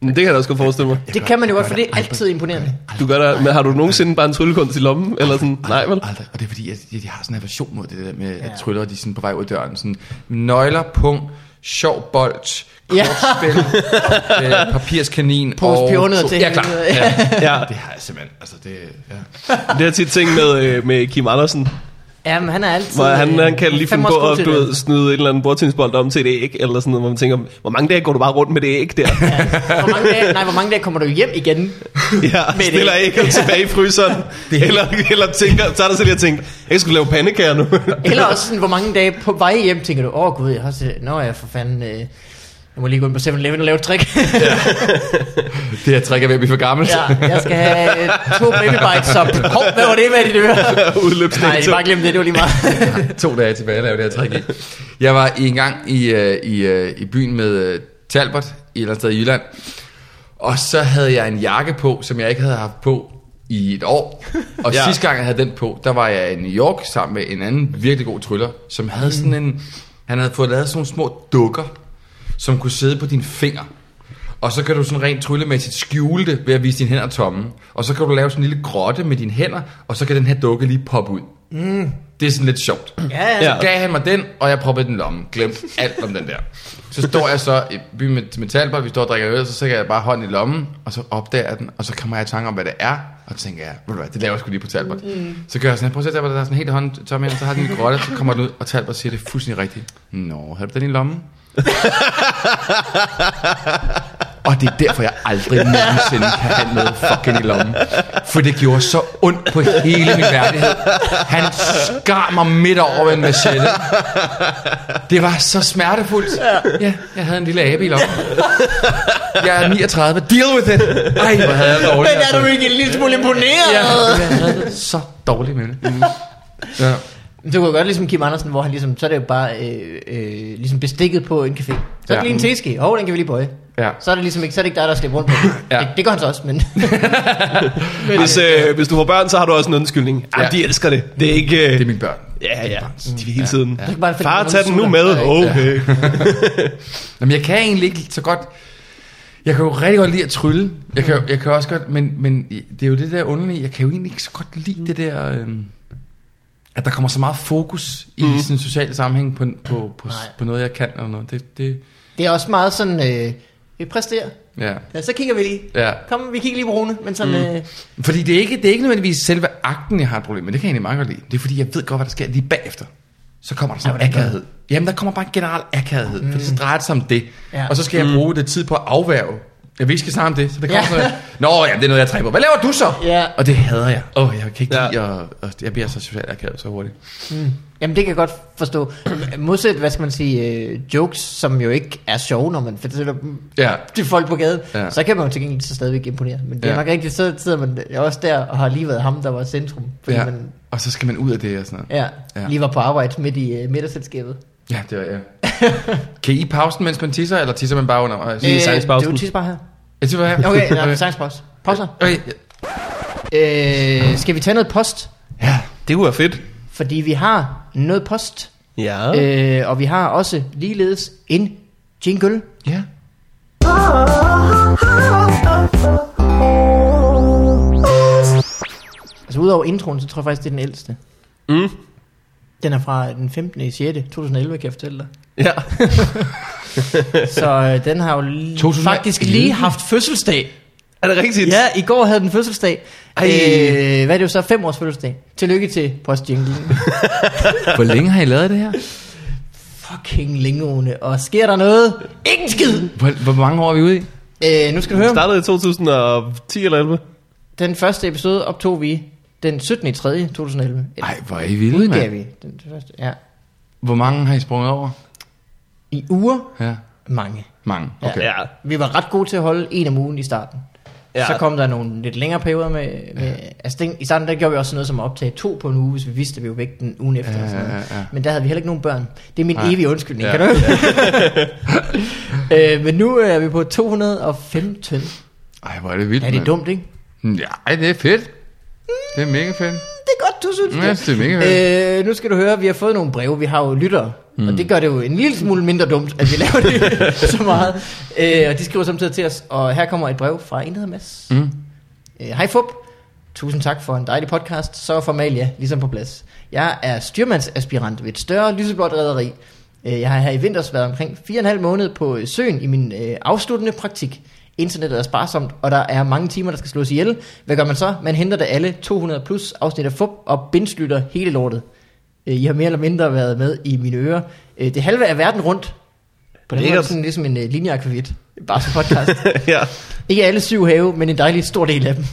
men det kan jeg da også godt forestille mig. Det kan man jo godt, for det er altid imponerende. Du gør der, men har du nogensinde bare en tryllekunst i lommen? Eller sådan, nej vel? Aldrig. Og det er fordi, at jeg, jeg har sådan en aversion mod det der med, at tryller, de er sådan på vej ud af døren. Sådan, nøgler, pung, sjov bold, Ja. kortspil, *laughs* øh, papirskanin Pose og... pebernødder til Ja, klar. Ja. Ja, Det har jeg simpelthen, altså det, ja. det har tit ting med, øh, med Kim Andersen, Ja, men han er altid... hvor han, han kan lige finde på at du det. ved, snyde et eller andet bordtennisbold om til et æg, eller sådan noget, hvor man tænker, hvor mange dage går du bare rundt med det æg der? Hvor mange dage, nej, hvor mange dage kommer du hjem igen? Ja, Med stiller det. ægget tilbage i fryseren, eller, eller tænker, tager dig selv lige og tænker, jeg skulle lave pandekager nu. Eller også sådan, hvor mange dage på vej hjem tænker du, åh oh, gud, jeg har set, nå ja, for fanden, øh, jeg må lige gå ind på 7-Eleven og lave et trick. *laughs* Det her trick er ved at blive for gammelt. ja, jeg skal have øh, to baby bites op. Hov, hvad var det med dit øre? Udløbsdato. Nej, jeg bare glemte det, det var lige meget. *laughs* to dage tilbage at lave det her trick i. Jeg var i en gang i, uh, i, uh, i byen med Talbot, i et eller andet sted i Jylland. Og så havde jeg en jakke på, som jeg ikke havde haft på i et år. Og Ja. *laughs* ja. sidste gang jeg havde den på, der var jeg i New York sammen med en anden virkelig god tryller, som havde sådan en... Han havde fået lavet sådan nogle små dukker, som kunne sidde på dine fingre. Og så kan du sådan rent tryllemæssigt skjule det ved at vise dine hænder tomme. Og så kan du lave sådan en lille grotte med dine hænder, og så kan den her dukke lige poppe ud. Mm. Det er sådan lidt sjovt. Ja, ja. Ja. Så gav han mig den, og jeg proppede den i lommen. Glemt alt om den der. Så står jeg så i byen med, Talbot, vi står og drikker øl, så sætter jeg bare hånden i lommen, og så opdager jeg den, og så kommer jeg i tanke om, hvad det er, og tænker jeg, ved du hvad, det laver jeg sgu lige på Talbot. Mm. Så gør jeg sådan, prøv at sætte der, er sådan helt hånd tom her, så har den en grotte, så kommer den ud, og Talbot siger det fuldstændig rigtigt. Nå, har du den i lommen? Og det er derfor, jeg aldrig nogensinde kan have noget fucking i lommen. For det gjorde så ondt på hele min værdighed. Han skar mig midt over med en machete. Det var så smertefuldt. Ja, jeg havde en lille abe i lommen. Jeg er 39. Deal with it. Ej, hvor havde jeg dårligt. Men er du ikke en lille smule imponeret? Ja, jeg havde så dårligt med det. Mm. Ja. Du kan godt ligesom Kim Andersen, hvor han ligesom, så er det jo bare øh, øh, ligesom bestikket på en café. Så er det Ja. lige en teske. Hov, den kan vi lige bøje. Ja. Så er det ligesom ikke, så er det ikke dig, der slipper rundt på det. Ja. det. Det gør han så også, men... *laughs* Hvis, øh, hvis du får børn, så har du også en undskyldning. Ja. Ja. de elsker det. Det er ikke... Øh, Det er mine børn. Ja, ja. De vil hele tiden. Bare finde Far, tag den nu med. Ja, Okay. Jamen, *laughs* jeg kan egentlig ikke så godt... Jeg kan jo rigtig godt lide at trylle. Jeg kan, jeg kan også godt... Men, men det er jo det der underlige. Jeg kan jo egentlig ikke så godt lide det der... Øhm, at der kommer så meget fokus i mm. sådan en social sammenhæng på, på, på, Nej. på noget, jeg kan eller noget. Det, det, Det er også meget sådan, øh, vi præsterer. ja. Ja, så kigger vi lige. ja. Kom, vi kigger lige på Rune, men sådan... Mm. Øh, Fordi det er, ikke, det er ikke nødvendigvis selve akten, jeg har et problem med. Det kan jeg egentlig meget godt lide. Det er fordi, jeg ved godt, hvad der sker lige bagefter. Så kommer der sådan Ja, en akavethed. Jamen, der kommer bare en generel akavethed. Mm. Fordi så drejer det sig om det. Ja. Og så skal jeg bruge det tid på at afværge. Jeg vil ikke skal snakke om det. Så det kommer Ja. ja. sådan, Nå, ja, det er noget, jeg træner på. Hvad laver du så? Ja. Og det hader jeg. Åh, oh, jeg kan ikke Ja. ja. lide at, at... Jeg bliver så socialt akavet så hurtigt. jamen, det kan jeg godt forstå. *clears throat* Modsat, hvad skal man sige, øh, jokes, som jo ikke er sjove, når man fortæller dem Ja. til folk på gaden, ja. Ja. så kan man jo til gengæld så stadigvæk imponere. Men det er Ja. nok rigtigt, så sidder man jeg også der og har lige været ham, der var centrum. Fordi ja. man Og så skal man ud af det og sådan noget. ja, Ja. lige var på arbejde midt i uh, middagsselskabet. Ja, det var jeg. *laughs* kan I pausen, mens man tisser, eller tisser man bare under? Øh, I sangspausen. Det er jo tids bare her. Jeg tisser bare her. Okay, *laughs* nej, sangspause. Pauser. okay. Øh, skal vi tage noget post? Ja. Det kunne være fedt. Fordi vi har noget post. Ja. Øh, og vi har også ligeledes en jingle. Ja. Altså udover introen, så tror jeg faktisk, det er den ældste. Mm. Den er fra den 15. i 6. 2011, kan jeg fortælle dig. Ja. *laughs* Så øh, den har jo li- 2011? faktisk lige haft fødselsdag. Er det rigtigt? Ja, i går havde den fødselsdag. Ej. Øh, hvad er det jo så? Fem års fødselsdag. Tillykke til postjinglen. *laughs* Hvor længe har I lavet det her? fucking længe, og sker der noget? Ingen skid! Hvor, hvor mange år er vi ude i? Øh, nu skal du høre, Startede i 2010 eller 11. den første episode optog vi den 17. i 3. 2011. Nej, hvor er I vilde, Udgav mand. vi den første, ja. Hvor mange har I sprunget over? I uger, Ja, mange. mange. Okay. Ja. Vi var ret gode til at holde en om ugen i starten. Ja. Ja. Så kom der nogle lidt længere perioder med... med ja. Altså den, i starten der gjorde vi også noget som at optage to på en uge, hvis vi vidste, at vi var væk den ugen efter. Ja, og sådan noget. ja, ja. Men der havde vi heller ikke nogen børn. Det er min Nej. evige undskyldning, Ja. kan du *laughs* *laughs* øh, Men nu er vi på 215. Ej, hvor er det vildt, Er det mand. dumt, ikke? Ja, det er fedt. Det er mega fedt. Det er godt, du synes Ja, det er mega fedt. Øh, nu skal du høre, vi har fået nogle breve. Vi har jo lyttere. Mm. Og det gør det jo en lille smule mindre dumt, at vi laver det *laughs* så meget. Øh, og de skriver samtidig til os. Og her kommer et brev fra en, der hedder Mads. Mm. Øh, Hej Fup. Tusind tak for en dejlig podcast. Så er Formalia ligesom på plads. Jeg er styrmandsaspirant ved et større lyseblåt rederi. Øh, Jeg har her i vinters været omkring 4,5 måned på søen i min øh, afsluttende praktik. Internettet er sparsomt, og der er mange timer, der skal slås ihjel. Hvad gør man så? Man henter det alle 200 plus afsnit af FUP og bindslytter hele lortet. Øh, I har mere eller mindre været med i mine ører. Øh, Det halve af verden rundt. På den måde er det sådan ligesom en uh, linjeakvavit. Bare som podcast. *laughs* ja. Ikke alle syv have, men en dejlig stor del af dem.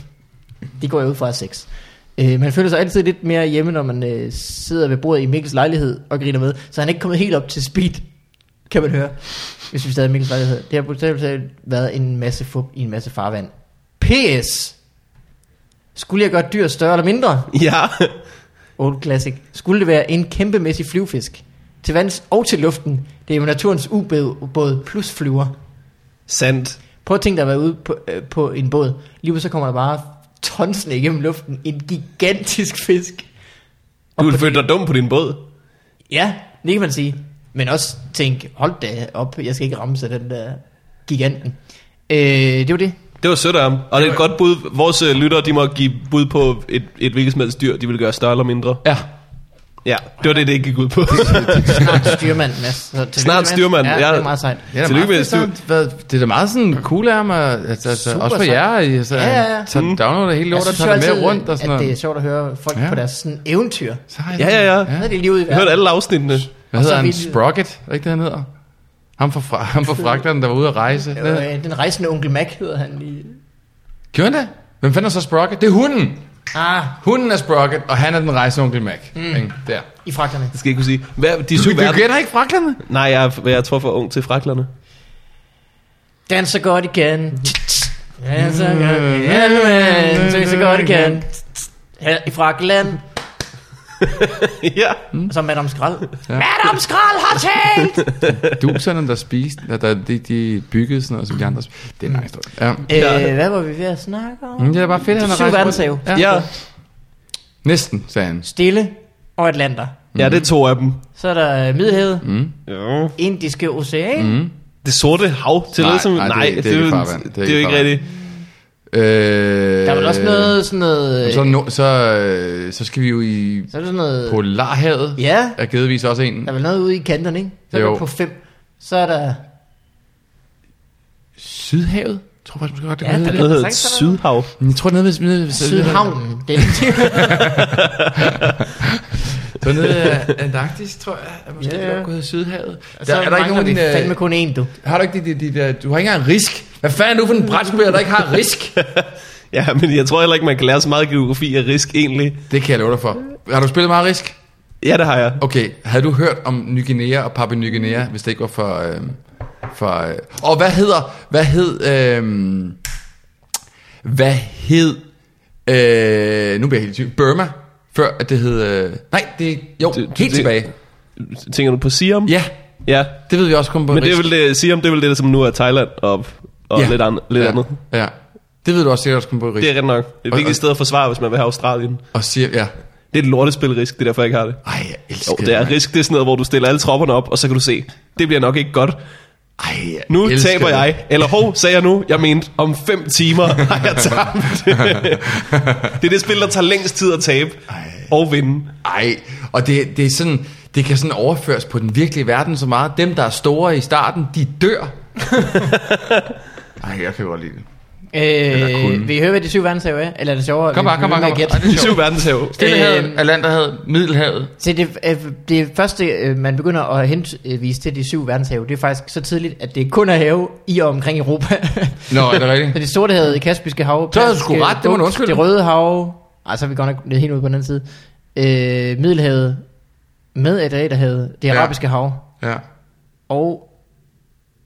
De går jeg ud fra seks. Øh, man føler sig altid lidt mere hjemme, når man øh, sidder ved bordet i Mikkels lejlighed og griner med. Så han er ikke kommet helt op til speed, kan man høre. Hvis vi stadig Mikkels lejlighed. Det har bogstaveligt været en masse fup i en masse farvand. PS. Skulle jeg gøre dyr større eller mindre? Ja. *laughs* Old Classic. Skulle det være en kæmpemæssig flyvfisk? Til vands og til luften. Det er jo naturens ubåd plus flyver. Sandt. Prøv at tænke dig at være ude på, øh, på en båd. Lige så kommer der bare tonsene igennem luften. En gigantisk fisk. Du ville føle dig dum på din båd. Ja, det kan man sige. Men også tænk, hold da op, jeg skal ikke ramme sig den der giganten. Øh, det var det. Det var sødt af ham. Og det er et godt bud. Vores øh, lyttere, de må give bud på et, et hvilket som helst dyr, de vil gøre større eller mindre. Ja. Ja, det var det, det ikke gik ud på. *laughs* Snart styrmand, Mads. Så Snart styrmand, Ja, det er meget sejt. Ja, det er, meget med fedt, styr. så, hvad, det er da meget sådan cool af mig, altså, altså, Super også for sejt. jer, I, altså, Ja, ja, ja. så Mm. downloader hele lortet og tager det altid, med rundt og sådan at det er noget. sjovt at høre folk Ja. på deres sådan eventyr. Så har jeg Ja, ja, ja. Ja. er de lige ude i Jeg hørte verden. alle afsnittene. Hvad hedder han? vi- Sprocket, er ikke det, han hedder? Ham fra, fra, ham fra *laughs* Fragtland, der var ude at rejse. Ja. Øh, den rejsende onkel Mac hedder han lige. Gjorde det? Hvem fanden er så Sprocket? Det er hunden. Ah, Hunden er Sprocket, og han er den rejsende onkel Mac. Mm. Ikke? Der. i fragterne. Det skal jeg ikke kunne sige. Hvad, de Du, syv du verden... kender ikke Fragtlandene? Nej, jeg, er- jeg tror for ung til fraklerne. Danser godt igen. Danser godt igen. Danser godt igen. Her i Frakland. Ja. Så Madame Skrald. Madame Skrald har talt! Du sådan der spiste, der, der, de, de byggede sådan noget, som de andre spiste. Det er en nice historie. Ja. Øh, hvad var vi ved at snakke om? Mm, det er bare fedt, at han har rejst rundt. Ja. Ja. Næsten, sagde han. Stille og Atlanter. ja, det er to af dem. Så er der Middelhavet, Mm. Ja. Indiske Ocean, Mm. Det sorte hav til Nej, det som... nej, det- Nej, det er det, er ikke jo- farvand. Det er det er ikke jo ikke rigtigt. Øh, Der er vel også noget sådan noget... Så, no, så, øh, så skal vi jo i Så er der sådan noget... Polarhavet. Ja, Er givetvis også en. der er vel noget ude i kanterne, ikke? Så er Jo. der på fem. Så er der... Sydhavet? Jeg tror faktisk måske godt, det Ja, der det. er hedder er der Sydhav. Jeg tror nede ved, nede ved Sydhavnen. Det er *laughs* Så nede af Antarktis, tror jeg. Er måske Ja, ja, hedde Sydhavet. Så Der, er der ikke nogen... vi fandme Øh, kun én, du. har du ikke de, de, de, der, du har ikke engang risk. Hvad fanden er du for en brætspiller, der ikke har risk? *laughs* Ja, men jeg tror heller ikke, man kan lære så meget geografi af risk egentlig. Det kan jeg love dig for. Har du spillet meget risk? Ja, det har jeg. Okay, havde du hørt om Ny Guinea og Papua Ny Guinea, hvis det ikke var for... Øh, for øh, og hvad hedder... Hvad hed... Øh, hvad hed... Øh, nu bliver jeg helt tvivl. Burma, før at det hed... Øh, nej, det... Jo, det- helt det- tilbage. Tænker du på Siam? Ja, Ja. det ved vi også kun på Men det er vel det, Siam, det er vel det, som nu er Thailand og, og Ja. lidt, an, lidt ja. andet. Ja, det ved du også sikkert også kun på risk. Det er ret nok. Det er et vigtigt sted at forsvare, hvis man vil have Australien. Og siger, ja. Det er et lortespil risk, det er derfor, jeg ikke har det. Ej, jeg elsker Jo, det er risk, det er sådan noget, hvor du stiller alle tropperne op, og så kan du se, det bliver nok ikke godt. Ej, jeg Nu taber det. jeg. Eller hov, sagde jeg nu, jeg mente, om fem timer *laughs* har jeg tabt. det er det spil, der tager længst tid at tabe og vinde. Ej, og det, det er sådan, det kan sådan overføres på den virkelige verden så meget. Dem, der er store i starten, de dør. *laughs* Ej, jeg kan godt lide det. Øh, vil I høre, hvad de syv verdenshave er? Eller er det sjovere? Kom bare, kom bare, kom bare. Ej, det er syv verdenshave. Stillehavet, Øhm. Atlanterhavet, Middelhavet. Så det, øh, det første, øh, man begynder at henvise til de syv verdenshave, det er faktisk så tidligt, at det kun er have i og omkring Europa. *laughs* Nå, er det rigtigt? så det sorte havet, det kaspiske hav, Så havde du sgu ret, det må undskylde. Det røde hav, ej, så er vi godt nok helt ude på den anden side. Øh, Middelhavet, med Adriaterhavet, det Ja. arabiske hav, Ja. og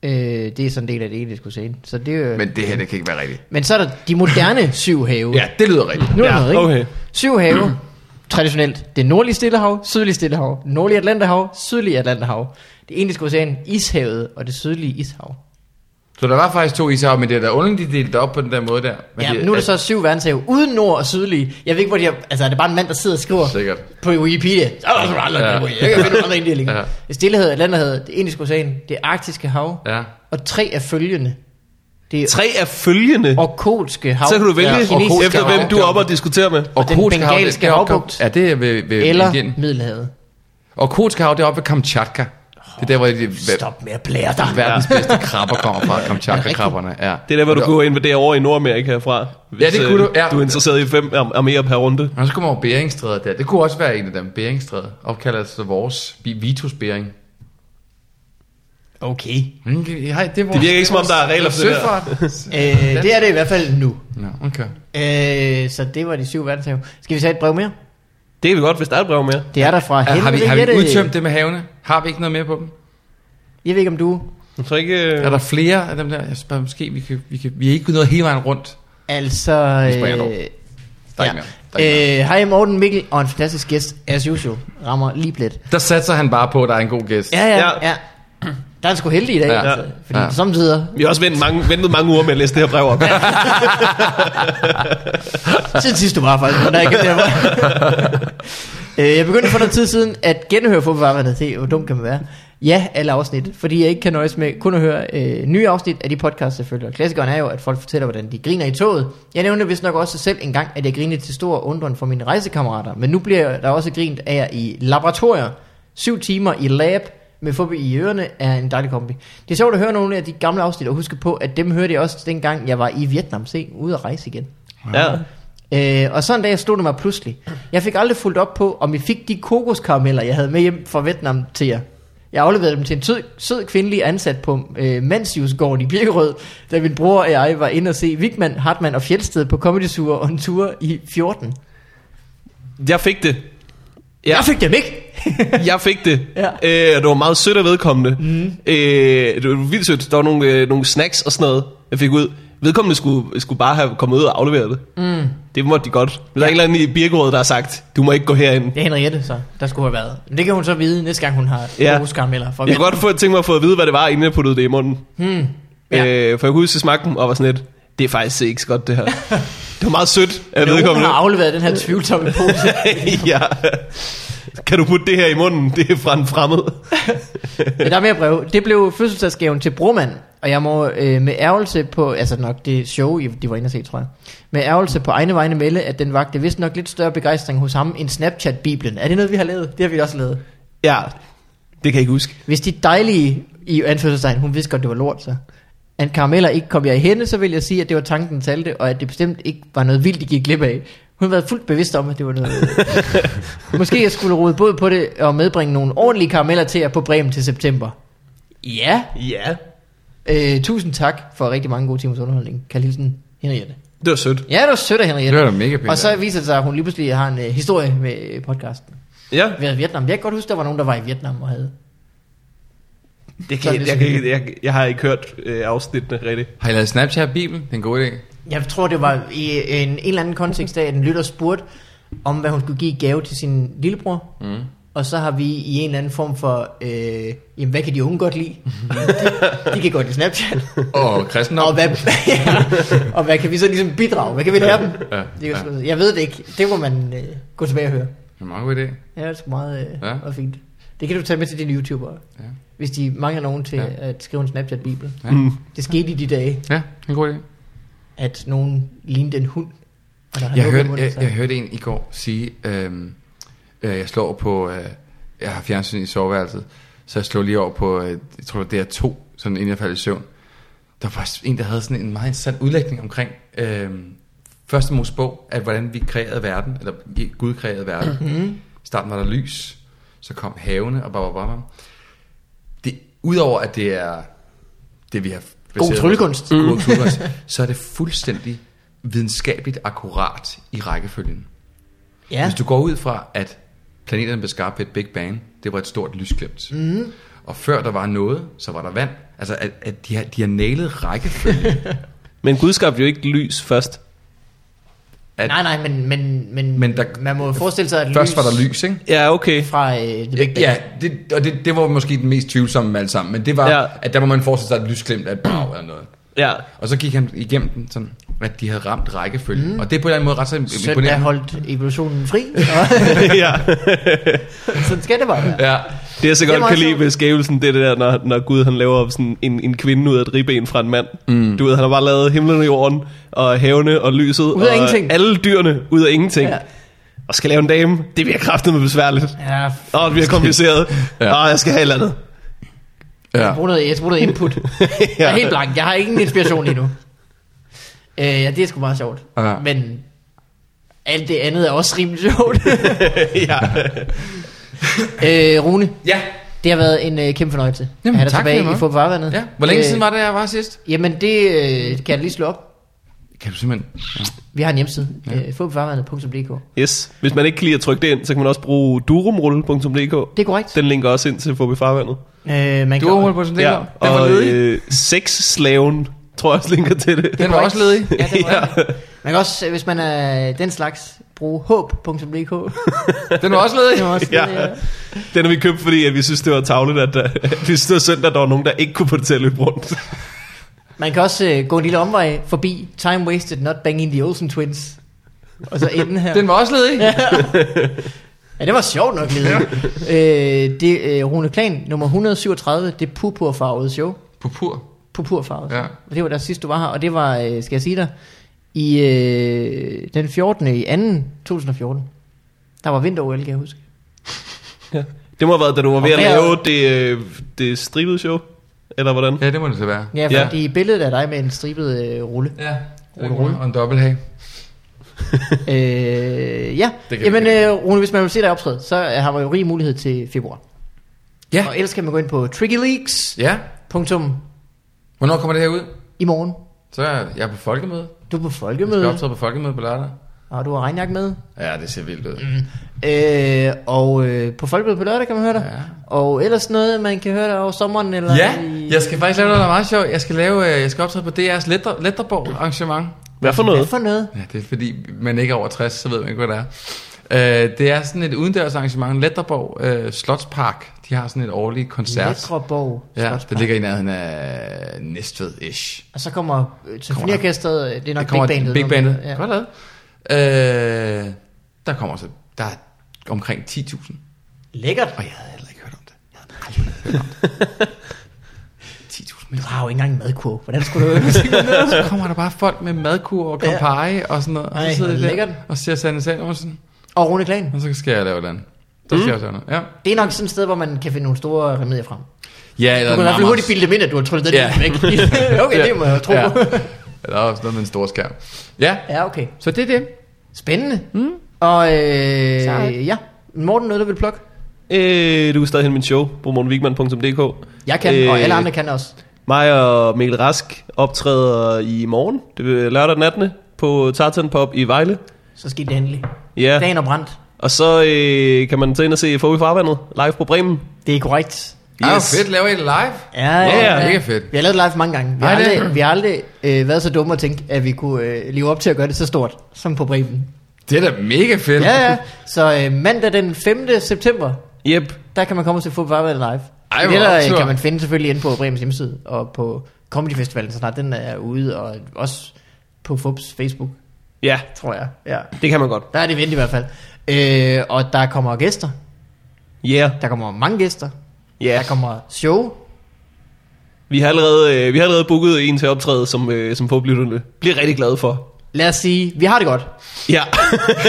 øh, det er sådan en del af det etiske ocean. Så det er jo, men, det her, det kan ikke være rigtigt. men så er der de moderne *clears throat* syv have. Ja, det lyder rigtigt. Nu er Ja, noget, ikke? okay. Syv have, *clears throat* traditionelt. Det nordlige Stillehav, sydlige Stillehav, nordlige Atlanterhav, sydlige Atlanterhav. Det indiske ocean, Ishavet og det sydlige Ishav. Så der var faktisk to ishav, men det er da underligt, de delte op på den der måde der. Men Ja, de- nu er der så syv verdenshave, uden nord og sydlige. Jeg ved ikke, hvor de har, altså er det bare en mand, der sidder og skriver Sikkert. på Wikipedia? Så er der Ja. jeg kan finde andre inddelinger. Ja. Det Atlanterhavet, det indiske ocean, det arktiske hav, Ja. og tre af følgende. Det er Tre af følgende. orkolske hav. Så kan du vælge, Ja, efter hav. hvem du er oppe og diskutere med. Og den Kotske hav, bengalske det er havbugt. Ja, det er ved, ved eller. Middelhavet. Og Kotske hav, det er oppe ved Kamchatka. Det er der, hvor de, Stop med at blære dig. verdens bedste krabber kommer fra, Kamchatka-krabberne. *laughs* Ja. Det er der, hvor du kunne invadere over i Nordamerika fra. Hvis, Ja, det kunne øh, du, ja. Du er interesseret i fem ar- arméer per runde. Og så kommer over Beringstrædet der. Det kunne også være en af dem. Beringstrædet. Opkaldt altså vores Vitus Bering. Okay. Mm, det, er vores, Det virker ikke, som om der er regler for det der. *laughs* Øh, det er det i hvert fald nu. Nå, okay. Øh, så det var de syv verdenshave. Skal vi tage et brev mere? Det kan vi godt, hvis der er et brev mere. Det er der fra Ja, har, vi, har vi Henriette. udtømt det med havene? Har vi ikke noget mere på dem? Jeg ved ikke, om du... Jeg tror ikke... øh, Er der flere af dem der? Jeg spørger, måske vi kan, vi kan, vi er ikke nået hele vejen rundt. Altså... Vi springer. Øh, Der er er ikke mere. Øh, hej Morten Mikkel og en fantastisk gæst, as usual. Rammer lige plet. der satser han bare på, at der er en god gæst. Ja, ja, Ja. ja. Der er han sgu heldig i dag, Ja. altså. Fordi Ja. samtidig... Vi har også ventet mange, ventet mange uger med at læse det her brev op. *laughs* *laughs* Siden sidst du var faktisk, men der er ikke der øh, Jeg begyndte for noget tid siden at genhøre fodboldvarvandet til, hvor dum kan man være. Ja, alle afsnit, fordi jeg ikke kan nøjes med kun at høre øh, nye afsnit af de podcasts selvfølgelig. Og klassikeren er jo, at folk fortæller, hvordan de griner i toget. Jeg nævnte vist nok også selv en gang, at jeg grinede til stor undren for mine rejsekammerater. Men nu bliver der også grint af jer i laboratorier. Syv timer i lab med fubi i ørerne er en dejlig kombi. Det er sjovt at høre nogle af de gamle afsnit og huske på, at dem hørte jeg også dengang, jeg var i Vietnam. Se, ude at rejse igen. ja. Øh, og så en dag stod det mig pludselig. Jeg fik aldrig fulgt op på, om I fik de kokoskarameller, jeg havde med hjem fra Vietnam til jer. Jeg afleverede dem til en sød, sød kvindelig ansat på øh, Manshusgården i Birkerød, da min bror og jeg var inde og se Vigman, Hartmann og Fjeldsted på Comedy Tour og en tur i 14. Jeg fik det. Ja. Jeg fik dem ikke! *laughs* jeg fik det. Ja. Øh, og det var meget sødt af vedkommende. Mm. Øh, det var vildt sødt. Der var nogle, øh, nogle snacks og sådan noget, jeg fik ud. Vedkommende skulle, skulle bare have kommet ud og afleveret det. Mm. Det måtte de godt. Men der er en eller anden i Birkerød, der har sagt, du må ikke gå herind. Det er Henriette, så der skulle have været. Men det kan hun så vide næste gang, hun har Ja. kokoskarameller fra Jeg kunne Vietnam. godt få, tænke mig at få at vide, hvad det var, inden jeg puttede det i munden. Hmm. Ja. Øh, for jeg kunne huske, at jeg smagte dem og var sådan lidt, det er faktisk ikke så godt det her. *laughs* det var meget sødt af Nogen vedkommende. har afleveret den her tvivlsomme pose. *laughs* ja. Kan du putte det her i munden? Det er fra en fremmed. *laughs* Ja, der er mere brev. Det blev fødselsdagsgaven til Bromand, og jeg må øh, med ærgelse på, altså nok det show, I- de var inde og se, tror jeg, med ærgelse på egne vegne melde, at den vagte vist nok lidt større begejstring hos ham end Snapchat-biblen. Er det noget, vi har lavet? Det har vi også lavet. ja, det kan jeg ikke huske. Hvis de dejlige i anførselstegn, hun vidste godt, det var lort, så. At karameller ikke kom jeg i hende, så vil jeg sige, at det var tanken, talte, og at det bestemt ikke var noget vildt, de gik glip af. Hun har været fuldt bevidst om, at det var noget... *laughs* Måske jeg skulle rode både på det og medbringe nogle ordentlige karameller til jer på Bremen til september. Ja, Ja, Øh, tusind tak for rigtig mange gode timers underholdning. Kald hilsen, Henriette. det var sødt. Ja, det var sødt af Henriette. Det var da mega pænt. Og så viser det sig, at hun lige pludselig har en uh, historie med øh, podcasten. Ja, Ved Vietnam. Jeg kan godt huske, der var nogen, der var i Vietnam og havde. det kan, jeg, sådan- jeg, jeg, jeg har ikke hørt øh, afsnittene rigtigt. Har I lavet Snapchat-bibel? Det er en god idé. Jeg tror, det var i en, en eller anden kontekst at en lytter spurgte, om hvad hun skulle give gave til sin lillebror. Mm. Og så har vi i en eller anden form for, øh, jamen hvad kan de unge godt lide? de, de kan godt lide Snapchat. Og kristendom. Og hvad, *laughs* ja, og hvad kan vi så ligesom bidrage? Hvad kan vi lære dem? Ja, Det er jo sgu- Jeg ved det ikke. Det må man øh, gå tilbage og høre. Det er en meget god idé. Ja, det er sgu meget, øh, Ja. ja. meget fint. Det kan du tage med til dine YouTubere. Ja. Hvis de mangler nogen til Ja. ja. at skrive en Snapchat-bibel. Ja. Det skete i de dage, Ja, en god idé. At nogen lignede en hund. Og der Jeg hørte, munden, jeg, jeg hørte en i går sige, øhm, øh, jeg slår på, øh, jeg har fjernsyn i soveværelset, så jeg slår lige over på, øh, jeg tror det er to, sådan inden jeg falder i søvn. der var en, der havde sådan en meget interessant udlægning omkring øh, første Mosebog, at hvordan vi kreerede verden, eller Gud kreerede verden. Mm. I starten var der lys, så kom havene, og bare, bare, bare. Det, udover at det er det, vi har God tryllekunst. God tryllekunst, *laughs* så er det fuldstændig videnskabeligt akkurat i rækkefølgen. Ja. Hvis du går ud fra, at planeterne blev skabt ved et Big Bang, det var et stort lysglimt. Mm. Og før der var noget, så var der vand. Altså, at, at de, har, de har nailet rækkefølgen. *laughs* Men Gud skabte jo ikke lys først. At Nej, nej, men, men, men, Men der- man må forestille sig, at først lys var der lys, ikke? Ja, okay. fra øh, The Big Bang. Ja, det, og det, det var måske den mest tvivlsomme af alle sammen. Men det var, Ja. at der må man forestille sig et lysglimt af et brag eller noget. Ja. Og så gik han igennem den sådan, at de havde ramt rækkefølgen. Mm. Og det er på en eller anden måde ret så Søndag imponerende. holdt evolutionen fri, og *laughs* ja. *laughs* sådan skal det bare være. Ja, Det jeg så er godt kan lide ved skævelsen, det er det der, når, når Gud han laver sådan en, en kvinde ud af et ribben fra en mand. Mm. Du ved, han har bare lavet himlen og jorden, og havene og lyset, Ud af og ingenting. alle dyrene ud af ingenting. Ja. Ja. Og skal lave en dame, det bliver kraftigt med besværligt. Ja, Åh, det bliver kompliceret. Ja. ja. Åh, jeg skal have et eller andet. jeg ja. bruger noget, jeg bruger noget input. *laughs* Jeg er helt blank, jeg har ingen inspiration lige nu. Øh, ja, det er sgu meget sjovt. Ja. Men alt det andet er også rimelig sjovt. *laughs* ja. *laughs* *laughs* øh, Rune, ja. det har været en øh, kæmpe fornøjelse. Jamen, at have dig tilbage i fodboldvarvandet. ja. Hvor længe siden var det, jeg var sidst? Jamen, det øh, kan jeg lige slå op. Kan du simpelthen... Ja. Vi har en hjemmeside, ja. øh. Yes. Hvis man ikke kan lide at trykke det ind, så kan man også bruge durumrulle.dk. Det er korrekt. Den linker også ind til Forbi Farvandet. Øh, man Du har målt på sådan Ja, Den var og ledig. øh, sexslaven tror jeg også linker til det. Den var også ledig. Ja, det var ja. Man kan også, øh, hvis man er den slags, bruge håb.dk. *laughs* Den var også ledig. Det var også Ja. det, ja. Den har vi købt, fordi at vi synes, det var tavligt, at, der, at *laughs* vi synes, det var synd, at der var nogen, der ikke kunne få det til at løbe rundt. Man kan også øh, gå en lille omvej forbi Time Wasted Not Banging the Olsen Twins. Og så enden her. *laughs* Den var også ledig. Ja. Ja, det var sjovt nok lidt. øh, det er øh, Rune Klan, nummer 137, det purpurfarvede show. Purpur. Purpurfarvet. Ja. Og det var der sidst, du var her. Og det var, øh, skal jeg sige dig, i øh, den 14. i 2. 2014. Der var vinter-OL, kan jeg huske. *laughs* Ja. Det må have været, da du var ved at lave det, øh, det stribede show. Eller hvordan? Ja, det må det så være. Ja, Ja. fordi billedet af dig med en stribet øh, rulle. Ja. Rulle, rulle. Og en dobbelthag. *laughs* øh, ja, Det kan jamen øh, Rune, hvis man vil se dig optræde, så øh, har man jo rig mulighed til februar. Ja. Og ellers kan man gå ind på trickyleaks.com Ja. Hvornår kommer det her ud? i morgen. Så er jeg på folkemøde. Du er på Jeg skal folkemøde, optræde på folkemøde på lørdag. og du har regnjakke med. Ja, det ser vildt ud. Øh, og øh, på folkemøde på lørdag kan man høre dig. Ja. Og ellers noget, man kan høre dig over sommeren. Eller Ja, i... jeg skal faktisk lave noget, der er meget sjovt. Jeg skal, lave, øh, jeg skal optræde på DR's Letter, Letterborg arrangement. Hvad for Hvad noget? for noget? Ja, det er fordi, man ikke er over 60, så ved man ikke, hvad det er. Øh, det er sådan et udendørs arrangement, Letterborg øh, Slotspark. De har sådan et årligt koncert. Letreborg Ja, det ligger i nærheden af Næstved-ish. Og så kommer øh, symfoniorkestret, øh, det er nok kommer Big Bandet. Big Bandet. Ja. Godt lavet. Øh, der kommer så, der er omkring 10.000. Lækkert. Og jeg havde heller ikke hørt om det. Jeg havde aldrig hørt om det. *laughs* 10.000 Du mennesker. har jo ikke engang en madkurve. Hvordan skulle du *laughs* øve Så kommer der bare folk med madkur og Campari ja. og sådan noget. Og Ej, så sidder lækkert. der og ser Sanne Samuelsen. Og Rune Klan. Og så skal jeg lave et Så skal jeg også noget. Ja. Det er nok sådan et sted, hvor man kan finde nogle store remedier frem. Ja, eller Du kan i hvert fald hurtigt bilde dem ind, at du har tryllet den Ja. væk. *laughs* okay, det må jeg tro. Ja. Eller også noget med en stor skærm. Ja, Ja, okay. så det er det. Spændende. Mm. Og øh, Sejt. ja, Morten, noget du vil plukke? Øh, du kan stadig hente min show på morgenwigman.dk. Jeg kan, øh, og alle andre kan også. Mig og Mikkel Rask optræder i morgen, det er lørdag den 18. på Tartan Pop i Vejle. Så skal det endelig. Ja, Dagen er brændt. Og så øh, kan man tage ind og se Fogh i Farvandet live på Bremen. Det er korrekt. Ej, yes. fedt, laver I det live? Ja, Ja, mega fedt. Vi har lavet det live mange gange. Vi har det- aldrig, vi har aldrig øh, været så dumme at tænke, at vi kunne øh, leve op til at gøre det så stort, som på Bremen. Det er da mega fedt. Ja, ja. Så øh, mandag den 5. september, Yep. der kan man komme til Fodbold live. Ej, det der optur. kan man finde selvfølgelig inde på Bremens hjemmeside, og på Comedy Festivalen, så snart den er ude, og også på Fubs Facebook, Ja, tror jeg. Ja. det kan man godt. Der er det vendt i hvert fald. Øh, og der kommer gæster. Yeah. Der kommer mange gæster. Ja, Der kommer show. vi har allerede, øh, vi har allerede booket en til optræde, som, øh, som forblitterne bliver rigtig glade for. Lad os sige, vi har det godt. Ja.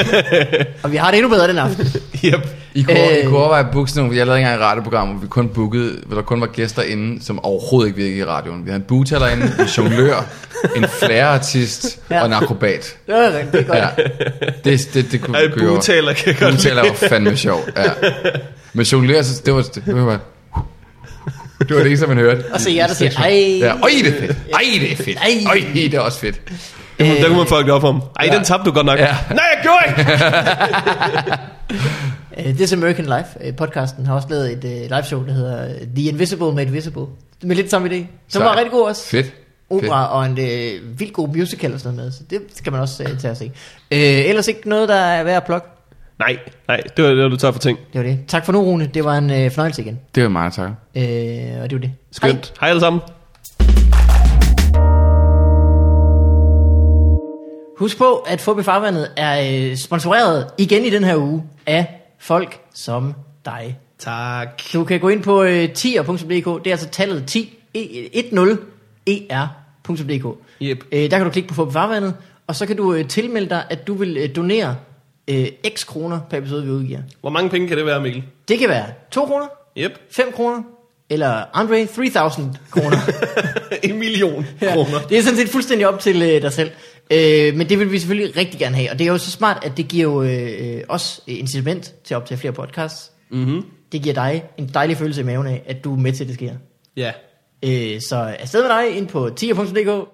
*laughs* Og vi har det endnu bedre den aften. yep. I kunne, Øh. I kunne overveje at booke sådan nogle, jeg lavede engang et radioprogram, hvor vi kun bookede, hvor der kun var gæster inde, som overhovedet ikke virkede i radioen. Vi havde en bootaler inde, en jonglør, en flareartist Ja. og en akrobat. Det er det er godt. Ja. Det, det, det kunne vi køre over. bugtaler kan jeg godt Bugtaler var fandme sjov, ja. Men jonglør, så det var, det var *laughs* det var det eneste, man hørte. Og så jer, der siger, ej. Ja, øj, det er fedt. Ej, det er fedt. Ej. Det er også fedt. Der, der kunne man det op om. Ej, den tabte du godt nok. Ja. Nej, jeg gjorde ikke! *laughs* This American Life, uh, podcasten, har også lavet et uh, live show, der hedder øh, The Invisible Made Visible. Med lidt samme idé. Som var Sejt. rigtig god også. Fedt. Opera og en uh, vildt god musical og sådan noget med, så det skal man også uh, tage og se. Uh, ellers ikke noget, der er værd at plukke. Nej, nej, det var det, var du tager for ting. Det var det. Tak for nu, Rune. Det var en uh, fornøjelse igen. Det var meget tak. Uh, og det var det. Skønt. Hej alle sammen. Husk på, at Fobi Farvandet er øh, sponsoreret igen i den her uge af folk som dig. Tak. Du kan gå ind på øh, tier.dk, det er altså tallet 10, e, 10er.dk. Yep. Øh, der kan du klikke på Fobi Farvandet, og så kan du øh, tilmelde dig, at du vil øh, donere øh, x kroner per episode, vi udgiver. Hvor mange penge kan det være, Mikkel? Det kan være 2 kroner, Yep. 5 kroner, eller Andre 3000 kroner. *laughs* en million *laughs* kroner. Det er sådan set fuldstændig op til øh, dig selv. Øh, men det vil vi selvfølgelig rigtig gerne have. Og det er jo så smart, at det giver jo øh, os øh, incitament til at optage flere podcasts. Mhm. Det giver dig en dejlig følelse i maven af, at du er med til, at det sker. Ja. Øh, så afsted med dig ind på tier.dk.